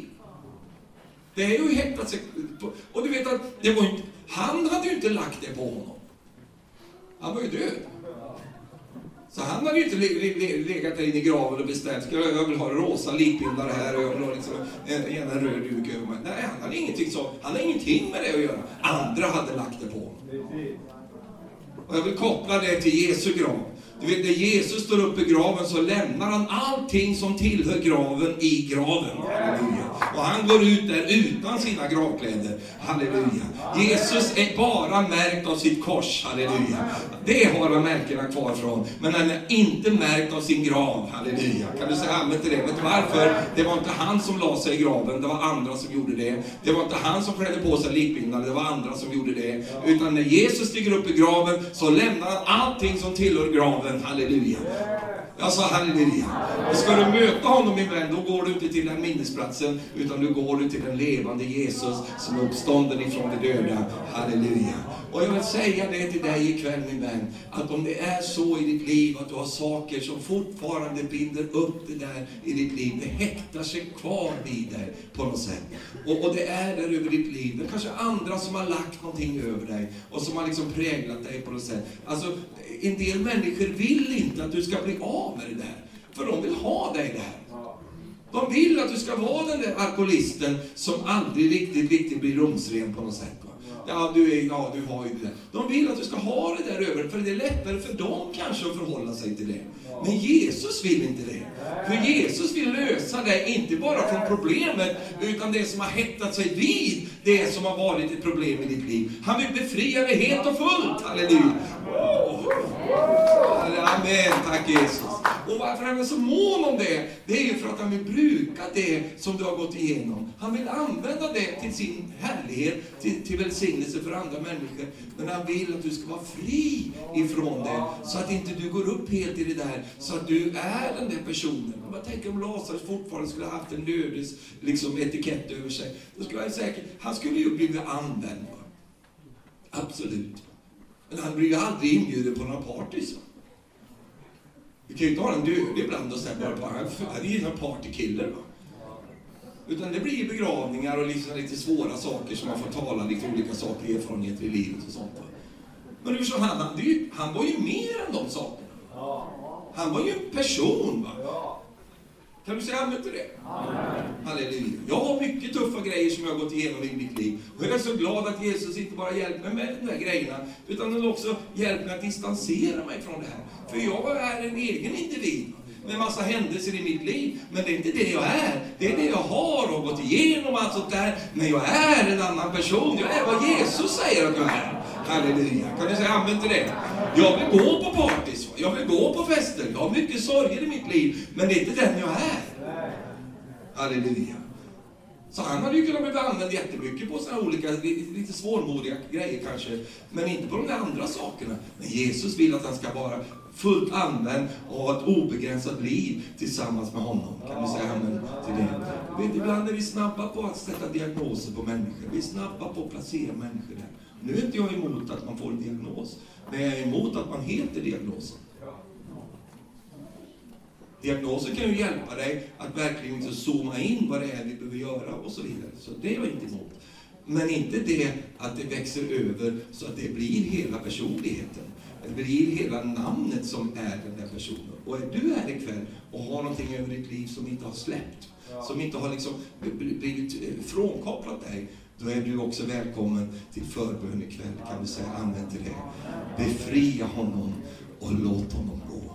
Det är ju häktat sig på, Och du vet att det var inte, han hade ju inte lagt det på honom. Han var ju död. Så han hade ju inte legat där inne i graven och bestämt, jag vill ha rosa likbindare här och jag vill ha liksom en, en röd duk över mig. Nej, han hade ingenting så, han hade ingenting med det att göra. Andra hade lagt det på honom. Och jag vill koppla det till Jesu grav. Du vet, när Jesus står upp i graven så lämnar han allting som tillhör graven i graven. Halleluja. Och han går ut där utan sina gravkläder. Halleluja. Jesus är bara märkt av sitt kors. Halleluja. Det har han märkena kvar från. Men han är inte märkt av sin grav. Halleluja. Kan du säga amen till det? Vet du varför? Det var inte han som la sig i graven, det var andra som gjorde det. Det var inte han som klädde på sig likbyggnader, det var andra som gjorde det. Utan när Jesus stiger upp i graven så lämnar han allting som tillhör graven. Halleluja. Jag sa halleluja. Och ska du möta honom min vän, då går du inte till den minnesplatsen, utan du går till den levande Jesus som är uppstånden ifrån de döda. Halleluja. Och jag vill säga det till dig ikväll min vän, att om det är så i ditt liv att du har saker som fortfarande binder upp det där i ditt liv, det häktar sig kvar vid dig på något sätt. Och, och det är där över ditt liv. Det är kanske andra som har lagt någonting över dig och som har liksom präglat dig på något sätt. Alltså, en del människor vill inte att du ska bli av med det där, för de vill ha dig där. De vill att du ska vara den där alkoholisten som aldrig riktigt, riktigt blir rumsren på något sätt. Ja, du, är, ja, du har ju det. De vill att du ska ha det där över, för det är lättare för dem kanske att förhålla sig till det. Men Jesus vill inte det. För Jesus vill lösa det, inte bara från problemet, utan det som har hettat sig vid det som har varit ett problem i ditt liv. Han vill befria dig helt och fullt. Halleluja! Amen, tack Jesus. Och varför han är så mån om det, det är ju för att han vill bruka det som du har gått igenom. Han vill använda det till sin härlighet, till, till välsignelse för andra människor. Men han vill att du ska vara fri ifrån det, så att inte du går upp helt i det där, så att du är den där personen. Man tänker om Lazarus fortfarande skulle ha haft en lödes liksom, etikett över sig. Då skulle jag säkert, han skulle ju blivit använd. Va? Absolut. Men han blir ju aldrig inbjuden på några partys. Vi kan ju inte ha en död ibland och säga bara han är ju en partykiller. Va? Utan det blir begravningar och liksom lite svåra saker som man får tala lite olika saker, erfarenheter i livet och sånt. Va? Men du förstår, han, han, han var ju mer än de sakerna. Han var ju en person. Va? Kan du säga amen till det? Amen. Halleluja. Jag har mycket tuffa grejer som jag har gått igenom i mitt liv. Och jag är så glad att Jesus inte bara hjälper mig med de här grejerna, utan han också hjälper mig att distansera mig från det här. För jag är en egen individ med massa händelser i mitt liv. Men det är inte det jag är. Det är det jag har och gått igenom allt sånt där. Men jag är en annan person. Jag är vad Jesus säger att jag är. Halleluja. Kan du säga amen till det? Jag vill gå på partys, jag vill gå på fester. Jag har mycket sorger i mitt liv, men det är inte den jag är. Halleluja. Så han hade ju kunnat bli använd jättemycket på sådana olika, lite svårmodiga grejer kanske, men inte på de där andra sakerna. Men Jesus vill att han ska vara fullt använd och ha ett obegränsat liv tillsammans med honom. Kan du säga amen till det? Vet, ibland är vi snabba på att sätta diagnoser på människor. Vi är snabba på att placera människor där. Nu är inte jag emot att man får en diagnos, men jag är emot att man heter diagnosen. Diagnoser kan ju hjälpa dig att verkligen liksom zooma in vad det är vi behöver göra och så vidare. Så det är jag inte emot. Men inte det att det växer över så att det blir hela personligheten. Det blir hela namnet som är den där personen. Och är du här ikväll och har någonting över ditt liv som inte har släppt, som inte har liksom blivit eh, frånkopplat dig, då är du också välkommen till förbön ikväll. Kan du säga amen till det? Befria honom och låt honom gå.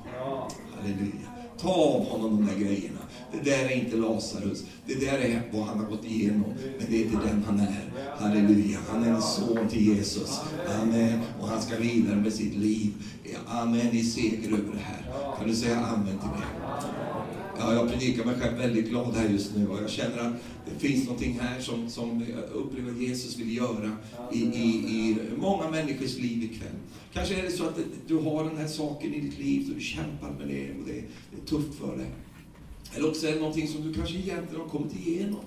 Halleluja. Ta av honom de där grejerna. Det där är inte Lazarus. Det där är vad han har gått igenom. Men det är inte den han är. Halleluja. Han är en son till Jesus. Amen. Och han ska vidare med sitt liv. Amen i seger över det här. Kan du säga amen till det? Ja, jag predikar mig själv väldigt glad här just nu och jag känner att det finns någonting här som, som jag upplever Jesus vill göra i, i, i många människors liv ikväll. Kanske är det så att du har den här saken i ditt liv och du kämpar med det och det, det är tufft för dig. Eller också är det någonting som du kanske egentligen har kommit igenom.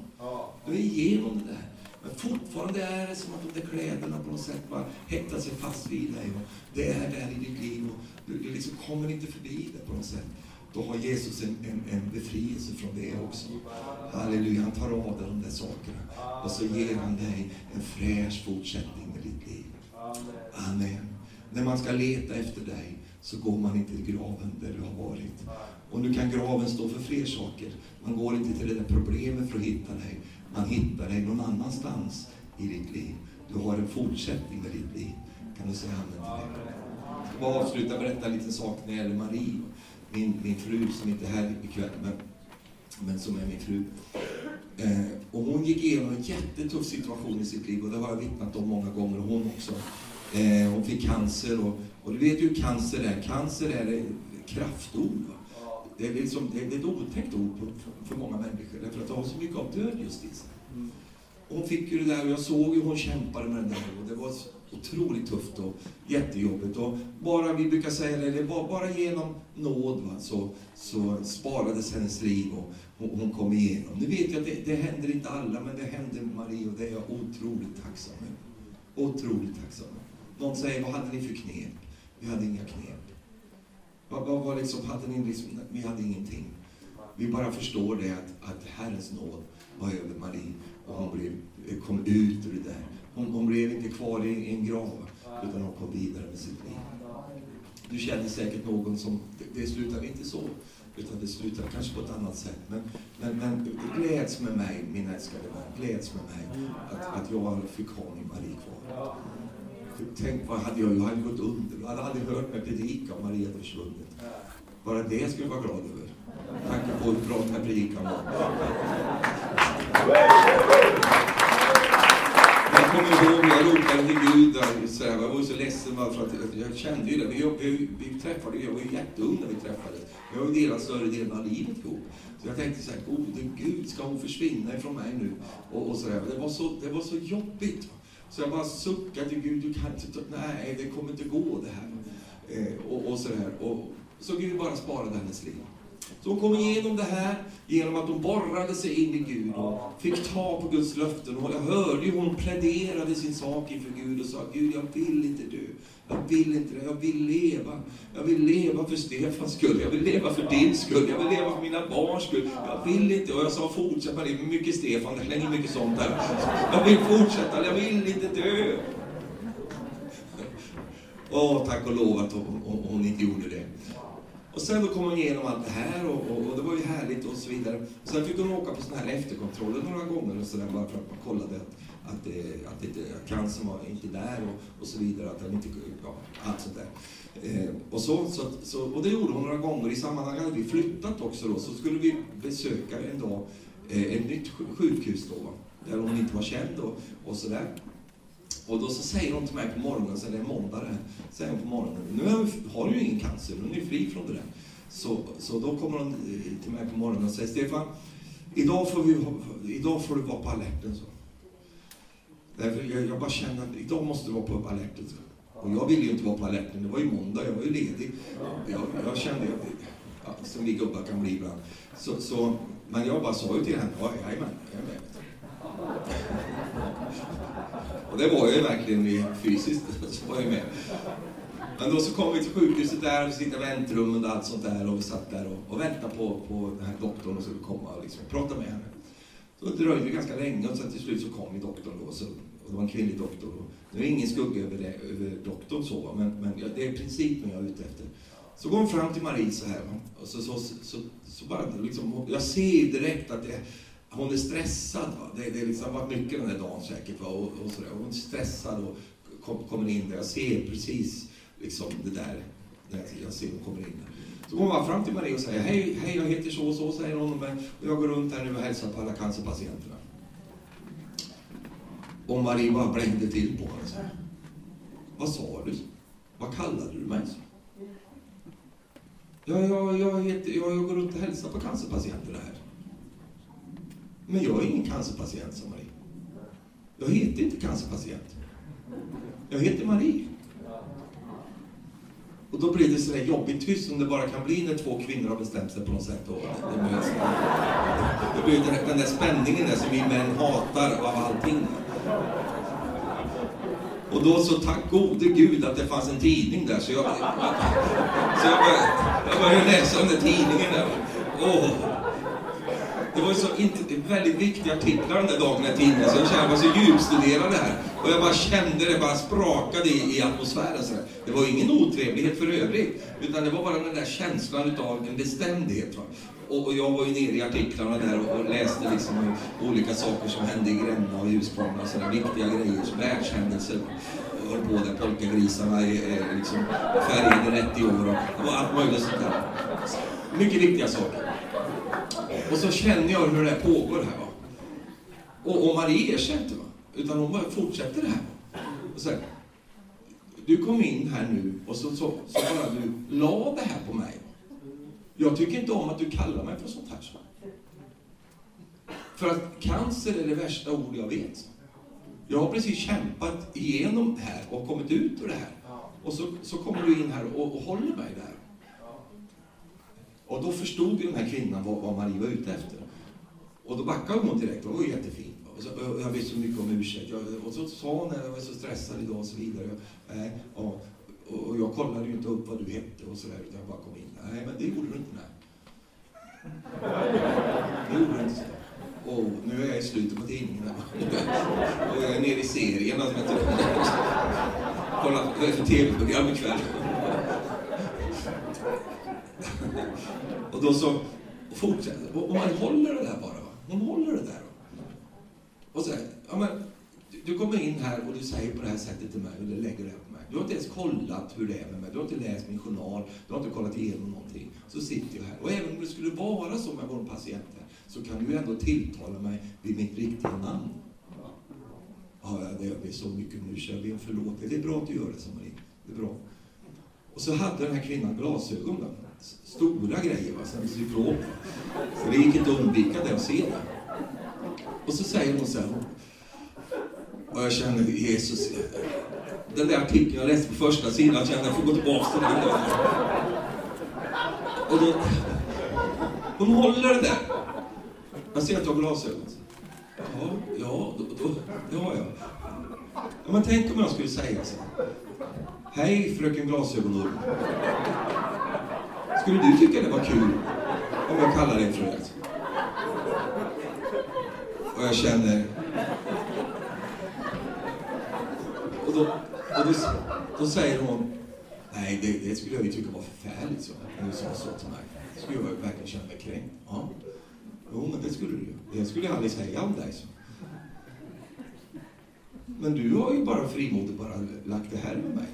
Du är igenom det där. Men fortfarande är det som att de där kläderna på något sätt bara hettar sig fast vid dig. Och det är där i ditt liv och du, du liksom kommer inte förbi det på något sätt. Då har Jesus en, en, en befrielse från det också. Halleluja, han tar av dig de där sakerna. Och så ger han dig en fräsch fortsättning med ditt liv. Amen. När man ska leta efter dig så går man inte till graven där du har varit. Och nu kan graven stå för fler saker. Man går inte till det där problemet för att hitta dig. Man hittar dig någon annanstans i ditt liv. Du har en fortsättning med ditt liv. Kan du säga amen till det? Jag ska bara avsluta och berätta en liten sak när det gäller Marie min, min fru som inte är här ikväll, men, men som är min fru. Eh, och hon gick igenom en jättetuff situation i sitt liv och det har jag vittnat om många gånger, och hon också. Eh, hon fick cancer och, och du vet ju hur cancer är. Cancer är ett kraftord. Va? Det, är liksom, det är ett otäckt ord för, för många människor, därför att det har så mycket av död just i sig. Mm. Hon fick ju det där och jag såg hur hon kämpade med det där och det var otroligt tufft och jättejobbigt. Och bara, vi brukar säga det, det var bara genom nåd va, så, så sparades hennes liv och hon, hon kom igenom. Nu vet jag att det, det händer inte alla, men det hände Marie och det är jag otroligt tacksam över. Otroligt tacksam Någon säger, vad hade ni för knep? Vi hade inga knep. Vad, vad vad liksom, hade ni liksom, vi hade ingenting. Vi bara förstår det att, att Herrens nåd var över Marie och hon blev, kom ut ur det där. Hon, hon blev inte kvar i en grav, utan hon kom vidare med sitt liv. Du känner säkert någon som, det, det slutar inte så, utan det slutar kanske på ett annat sätt. Men, men, men gläds med mig, min älskade vän, gläds med mig att, att jag fick ha min Marie kvar. Tänk vad hade jag, jag hade gått under, jag hade aldrig hört mig predika om Maria hade försvunnit. Bara det skulle jag vara glad över. Tanke på hur bra den här predikan var. Jag kommer ihåg, när jag ropade till Gud, så jag var så ledsen för att jag kände ju det. Vi, vi, vi träffade, jag var ju jätteung när vi träffades. Vi har ju delat större delen av livet ihop. Så jag tänkte så här, gode Gud, ska hon försvinna ifrån mig nu? Och, och så där. Det, var så, det var så jobbigt. Så jag bara suckade till Gud, du kan inte, nej det kommer inte gå det här. Eh, och, och så där. Och, så Gud bara sparade hennes liv. Så hon kom igenom det här genom att hon borrade sig in i Gud och fick ta på Guds löften. Och jag hörde ju hon pläderade sin sak inför Gud och sa, Gud jag vill inte dö. Jag vill inte det, jag vill leva. Jag vill leva för Stefans skull, jag vill leva för din skull, jag vill leva för mina barns skull. Jag vill inte, och jag sa fortsätt med det, mycket Stefan, det slänger mycket sånt där. Jag vill fortsätta, jag vill inte dö. Åh, tack och lov att hon, hon, hon inte gjorde det. Och sen då kom hon igenom allt det här och, och, och, det var ju härligt och så vidare. Sen fick hon åka på sådana här efterkontroller några gånger och sådär bara för att man kollade att, att, det, att, det, att cancern var inte där och, och så vidare. Att den inte, ja, allt sånt där. Eh, och, så, så, så, och det gjorde hon några gånger. I sammanhanget hade vi flyttat också då, så skulle vi besöka en dag eh, ett nytt sjukhus då, där hon inte var känd och, och sådär. Och då så säger hon till mig på morgonen, så det är måndag det här, säger hon på morgonen, nu har du ju ingen cancer, nu är ni fri från det där. Så, så då kommer hon eh, till mig på morgonen och säger, Stefan, idag får, vi, idag får du vara på alerten. Så. Därför jag, jag bara känner att idag måste du vara på alerten. Så. Och jag ville ju inte vara på alerten, det var ju måndag, jag var ju ledig. Jag, jag kände, ja, som vi gubbar kan bli ibland. Så, så, men jag bara sa ju till henne, ja, jajamän, jag är med. Och det var jag ju verkligen fysiskt, så var jag med. Men då så kom vi till sjukhuset där, vi sitter i väntrummet och allt sånt där och vi satt där och, och väntade på, på den här doktorn och skulle komma och liksom prata med henne. Så det dröjde ganska länge och sen till slut så kom ju doktorn då. Så, och det var en kvinnlig doktor. Och det är ingen skugga över, det, över doktorn så, men, men det är principen jag är ute efter. Så går hon fram till Marie så här och så, så, så, så, så bara liksom, jag ser direkt att det hon är stressad. Va? Det, det liksom varit mycket den här dagen säkert. Va? Och, och sådär. Hon är stressad och kom, kommer in där. Jag ser precis liksom det där. Jag ser hon kommer in där. Så går hon fram till Marie och säger hej, hej jag heter så och så, säger hon. Och jag går runt här nu och hälsar på alla cancerpatienterna. Och Marie bara blängde till på henne. Vad sa du? Vad kallade du mig? Ja, jag, jag, heter, jag, jag går runt och hälsar på cancerpatienterna här. Men jag är ingen cancerpatient, sa Marie. Jag heter inte cancerpatient. Jag heter Marie. Och då blir det sådär jobbigt tyst som det bara kan bli när två kvinnor har bestämt sig på något sätt. Och det, blir, det blir den, den där spänningen där som vi män hatar av allting. Och då så tack gode gud att det fanns en tidning där så jag, så jag, började, jag började läsa den där tidningen där. Oh det var ju så väldigt viktiga artiklar den där dagen jag tittade så jag kände mig så djupstuderad det här. Och jag bara kände det bara sprakade i, i atmosfären. Så det var ingen otrevlighet för övrigt, utan det var bara den där känslan utav en bestämdhet. Va? Och, och jag var ju nere i artiklarna där och, och läste liksom olika saker som hände i Gränna och Huskvarna och sådär viktiga grejer, världshändelser. Och höll på där polkagrisarna är, liksom färgade rätt i år och, och allt möjligt sånt där. Mycket viktiga saker. Och så känner jag hur det här pågår här. Va? Och, och Marie erkänner inte, va? utan hon bara fortsätter det här. Och så här, du kom in här nu och så, så, så bara du la det här på mig. Jag tycker inte om att du kallar mig för sånt här. Så. För att cancer är det värsta ord jag vet. Jag har precis kämpat igenom det här och kommit ut ur det här. Och så, så kommer du in här och, och håller mig där. Och då förstod ju den här kvinnan vad, vad Marie var ute efter. Och då backade hon direkt, det var jättefint. och så, och jag vet så mycket om ursäkt. Jag, och så sa hon att jag var så stressad idag och så vidare. Nej, ja, och, och jag kollade ju inte upp vad du hette och sådär, utan jag bara kom in. Nej, men det gjorde du inte. Nej. Det gjorde du inte. Och nu är jag i slutet på tidningen. Och jag är nere i serien. Alltså, på tv-program ikväll? Och då så fortsätter och man håller det där bara. Va? Man håller det där. Och så ja men, du kommer in här och du säger på det här sättet till mig och du lägger det här på mig. Du har inte ens kollat hur det är med mig. Du har inte läst min journal. Du har inte kollat igenom någonting. Så sitter jag här. Och även om det skulle vara så med vår patient här, så kan du ändå tilltala mig vid mitt riktiga namn. Ja, det ber så mycket nu, så jag ber om förlåtelse. Det är bra att du gör det, som Marie. Det är bra. Och så hade den här kvinnan glasögon. Då. Stora grejer, va? som cyklop. Så det gick inte att undvika det och se det. Och så säger hon så här. Och jag känner Jesus. Eh, eh, den där artikeln jag läste på första sidan, jag kände jag får gå tillbaka till den. Och då, hon håller det där. Jag ser att du har glasögon. Ja, ja, då, då, det har jag. Ja, men tänk om jag skulle säga så. Hej fröken Glasögonorm. Skulle du tycka det var kul om jag kallar dig fröet? Och jag känner... Och då, och då, då säger hon, nej det, det, skulle jag ju tycka var förfärligt så, om du sa så till mig. Det skulle jag verkligen känna mig kränkt. Ja. Jo, men det skulle du ju. Det skulle jag aldrig säga om dig. Så. Men du har ju bara frimodigt bara lagt det här med mig.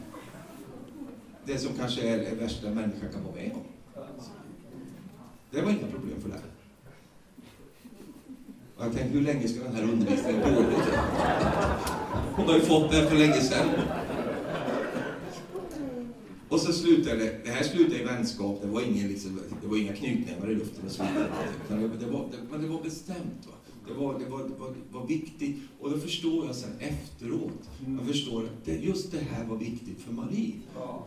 Det som kanske är det värsta människan kan vara med om. Det var inga problem för läraren. Och jag tänkte, hur länge ska den här undervisningen pågå? Hon har ju fått den för länge sedan. Och så slutade det, det här slutade i vänskap, det var, ingen, liksom, det var inga knytnävar i luften och så vidare. Det var, det, men det var bestämt. Va? Det var, det, var, det, var, det var viktigt. Och då förstår jag sen efteråt, jag förstår att det, just det här var viktigt för Marie.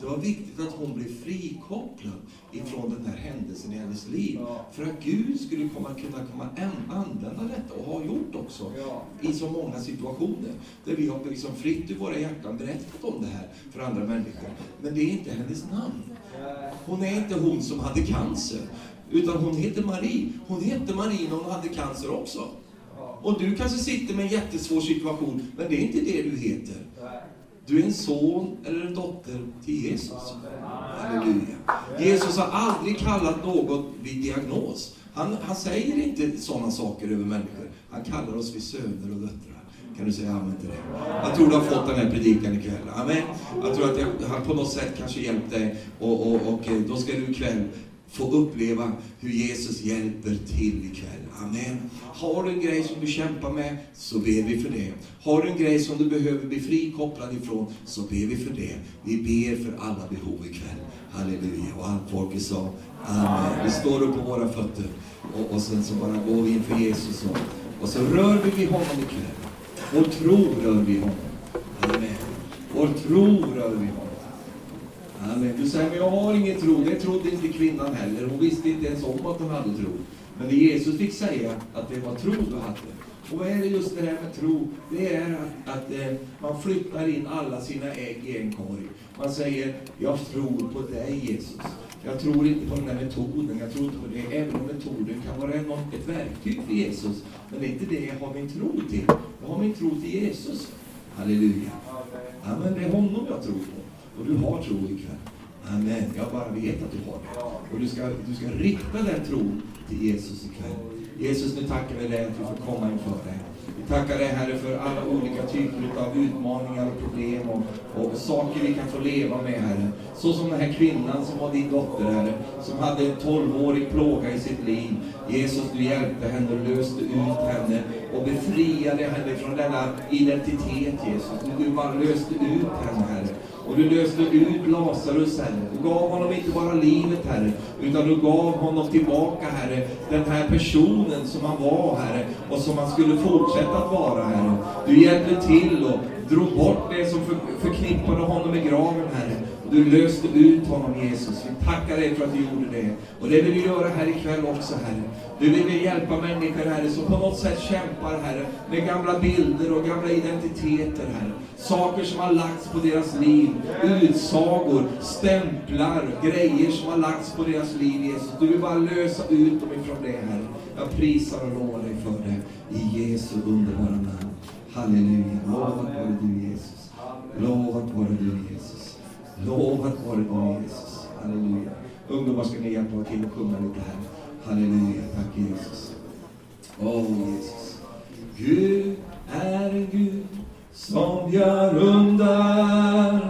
Det var viktigt att hon blev frikopplad ifrån den här händelsen i hennes liv. För att Gud skulle komma, kunna komma använda detta, och har gjort också, i så många situationer. Där vi har liksom fritt i våra hjärtan berättat om det här för andra människor. Men det är inte hennes namn. Hon är inte hon som hade cancer. Utan hon heter Marie. Hon hette Marie när hon hade cancer också. Och du kanske sitter med en jättesvår situation, men det är inte det du heter. Du är en son eller en dotter till Jesus. Halleluja. Jesus har aldrig kallat något vid diagnos. Han, han säger inte sådana saker över människor. Han kallar oss vid söner och döttrar. Kan du säga amen till det? Jag tror du har fått den här predikan ikväll. Amen. Jag tror att har på något sätt kanske hjälpt dig. Och, och, och då ska du ikväll få uppleva hur Jesus hjälper till ikväll. Amen. Har du en grej som du kämpar med, så ber vi för det. Har du en grej som du behöver bli frikopplad ifrån, så ber vi för det. Vi ber för alla behov ikväll. Halleluja. Och allt folket sa Amen. Vi står upp på våra fötter och, och sen så bara går vi inför Jesus och, och så rör vi vid honom ikväll. Vår tro rör vi honom. Amen. Vår tro rör vi honom. Amen. Du säger, men jag har ingen tro. Det trodde inte kvinnan heller. Hon visste inte ens om att hon hade tro. Men det Jesus fick säga att det var tro du hade. Och vad är det just det här med tro? Det är att, att eh, man flyttar in alla sina ägg i en korg. Man säger, jag tror på dig Jesus. Jag tror inte på den här metoden, jag tror inte på det. Även om metoden kan vara något, ett verktyg för Jesus. Men det är inte det jag har min tro till. Jag har min tro till Jesus. Halleluja. Ja, men det är honom jag tror på. Och du har tro ikväll. Amen. Jag bara vet att du har det. Och du ska, du ska rikta den tron till Jesus ikväll. Jesus, nu tackar vi dig att vi får komma inför dig. Vi tackar dig Herre för alla olika typer av utmaningar och problem och, och saker vi kan få leva med Herre. Så som den här kvinnan som var din dotter Herre, som hade en 12-årig plåga i sitt liv. Jesus, du hjälpte henne och löste ut henne och befriade henne från denna identitet Jesus. Du bara löste ut henne Herre. Och du löste ut Lazarus, Herre. Du gav honom inte bara livet, Herre, utan du gav honom tillbaka, Herre, den här personen som han var, Herre, och som han skulle fortsätta att vara, Herre. Du hjälpte till och drog bort det som förknippade honom med graven, Herre. Du löste ut honom Jesus. Vi tackar dig för att du gjorde det. Och det vill du göra här ikväll också Herre. Du vill hjälpa människor Herre som på något sätt kämpar Herre med gamla bilder och gamla identiteter Herre. Saker som har lagts på deras liv. Utsagor, stämplar, grejer som har lagts på deras liv Jesus. Du vill bara lösa ut dem ifrån det Herre. Jag prisar och lovar dig för det. I Jesu underbara namn. Halleluja. Lovad vare du Jesus. Lovad vare du Jesus. Lovad vare du Jesus. Halleluja. Ungdomar, ska ni hjälpa till att sjunga lite här? Halleluja. Tack Jesus. Åh oh, Jesus. Gud är en Gud som gör under.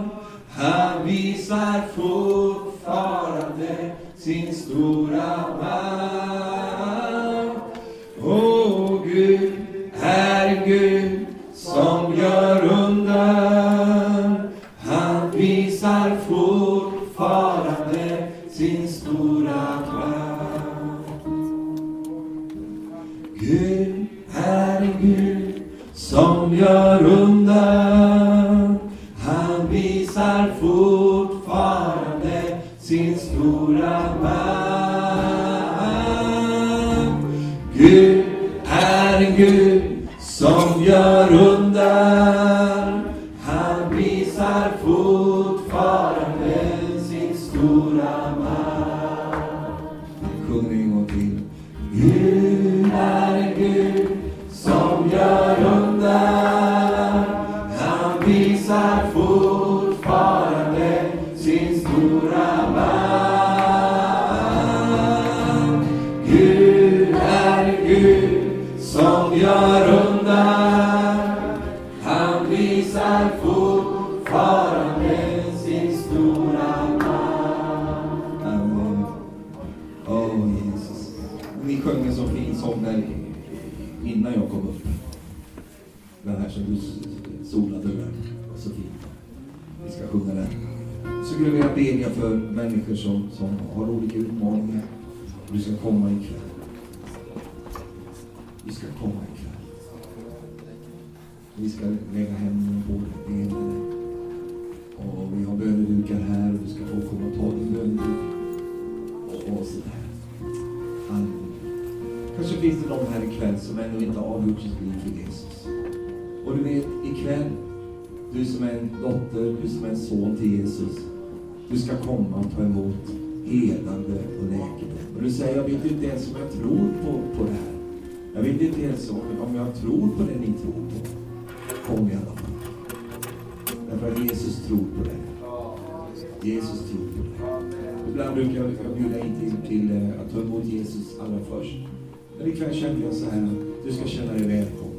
Han visar fortfarande sin stora makt. Komma ikväll. Vi ska komma ikväll. Vi ska lägga händerna på dig, med dig. Och vi har bönedukar här och du ska få komma och ta din böneduk. Och, och sådär. Halleluja. Kanske finns det någon här ikväll som ännu inte har avgjort sitt liv för Jesus. Och du vet, ikväll, du som är en dotter, du som är en son till Jesus, du ska komma och ta emot helande och läkande och du säger, jag vet inte ens om jag tror på, på det här. Jag vet inte ens om, om jag tror på det ni tror på. Kom i alla fall. Därför att Jesus tror på det. Jesus tror på det. Ibland brukar jag, jag bjuda in till, till eh, att ta emot Jesus allra först. Men ikväll kände jag så här att du ska känna dig välkommen.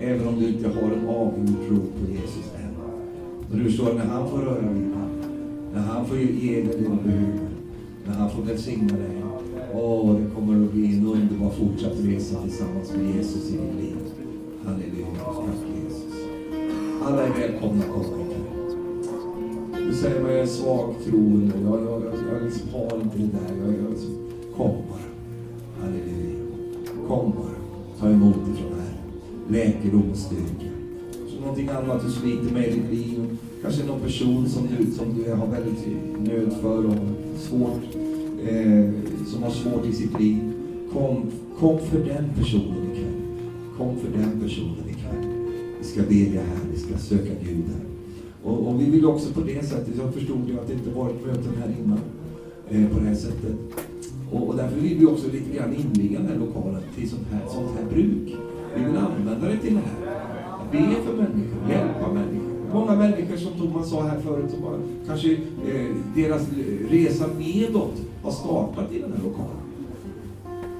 Även om du inte har en avgjord tro på Jesus än. Men du förstår, när han får röra vid dig, när han får ge dig det du behöver, när han får välsigna dig. Åh, det kommer att bli en underbar fortsatt resa tillsammans med Jesus i ditt liv. Halleluja. Tack Jesus. Alla är välkomna att komma ikväll. Du säger att jag är svag troende. Jag, jag, jag, jag liksom har inte det där. Jag, jag, liksom, kom bara. Halleluja. Kom bara. Ta emot ifrån här. Läkedom och styrka. Så någonting annat du sliter med i ditt liv. Kanske någon person som du, som du har väldigt nöd för och svårt, eh, som har svårt i sitt liv. Kom, kom för den personen ikväll. Kom för den personen ikväll. Vi ska bedja här, vi ska söka Gud här. Och, och, vi vill också på det sättet, jag förstod ju att det inte varit möten här innan eh, på det här sättet. Och, och därför vill vi också lite grann inviga den här lokalen till sånt här, sånt här bruk. Vi vill använda det till det här. Be för människor, hjälpa människor. Många människor som Thomas sa här förut, som har, kanske eh, deras resa nedåt har startat i den här lokalen.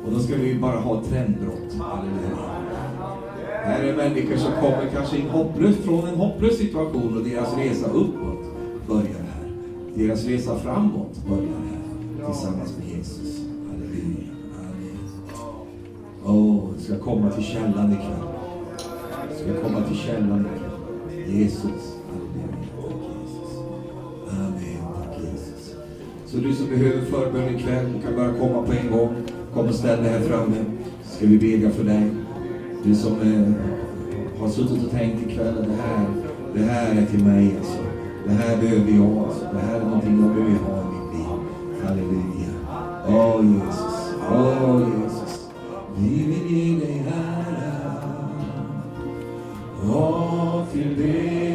Och då ska vi bara ha ett trendbrott. Halleluja. Här är människor som kommer kanske in hopplös, från en hopplös situation och deras resa uppåt börjar här. Deras resa framåt börjar här tillsammans med Jesus. Halleluja. halleluja. Åh, oh, du ska komma till källan ikväll. Du ska komma till källan ikväll. Jesus. Halleluja. Tack Jesus. Amen. Tack Jesus. Så du som behöver förbön ikväll, du kan bara komma på en gång. Kom och ställ dig här framme. Så ska vi bedja för dig. Du som eh, har suttit och tänkt ikväll att det här, det här är till mig alltså. Det här behöver jag. alltså. Det här är någonting jag behöver ha i mitt liv. Halleluja. Åh Jesus. Åh Jesus. Vi vill ge dig här. Åh, tillbe dig.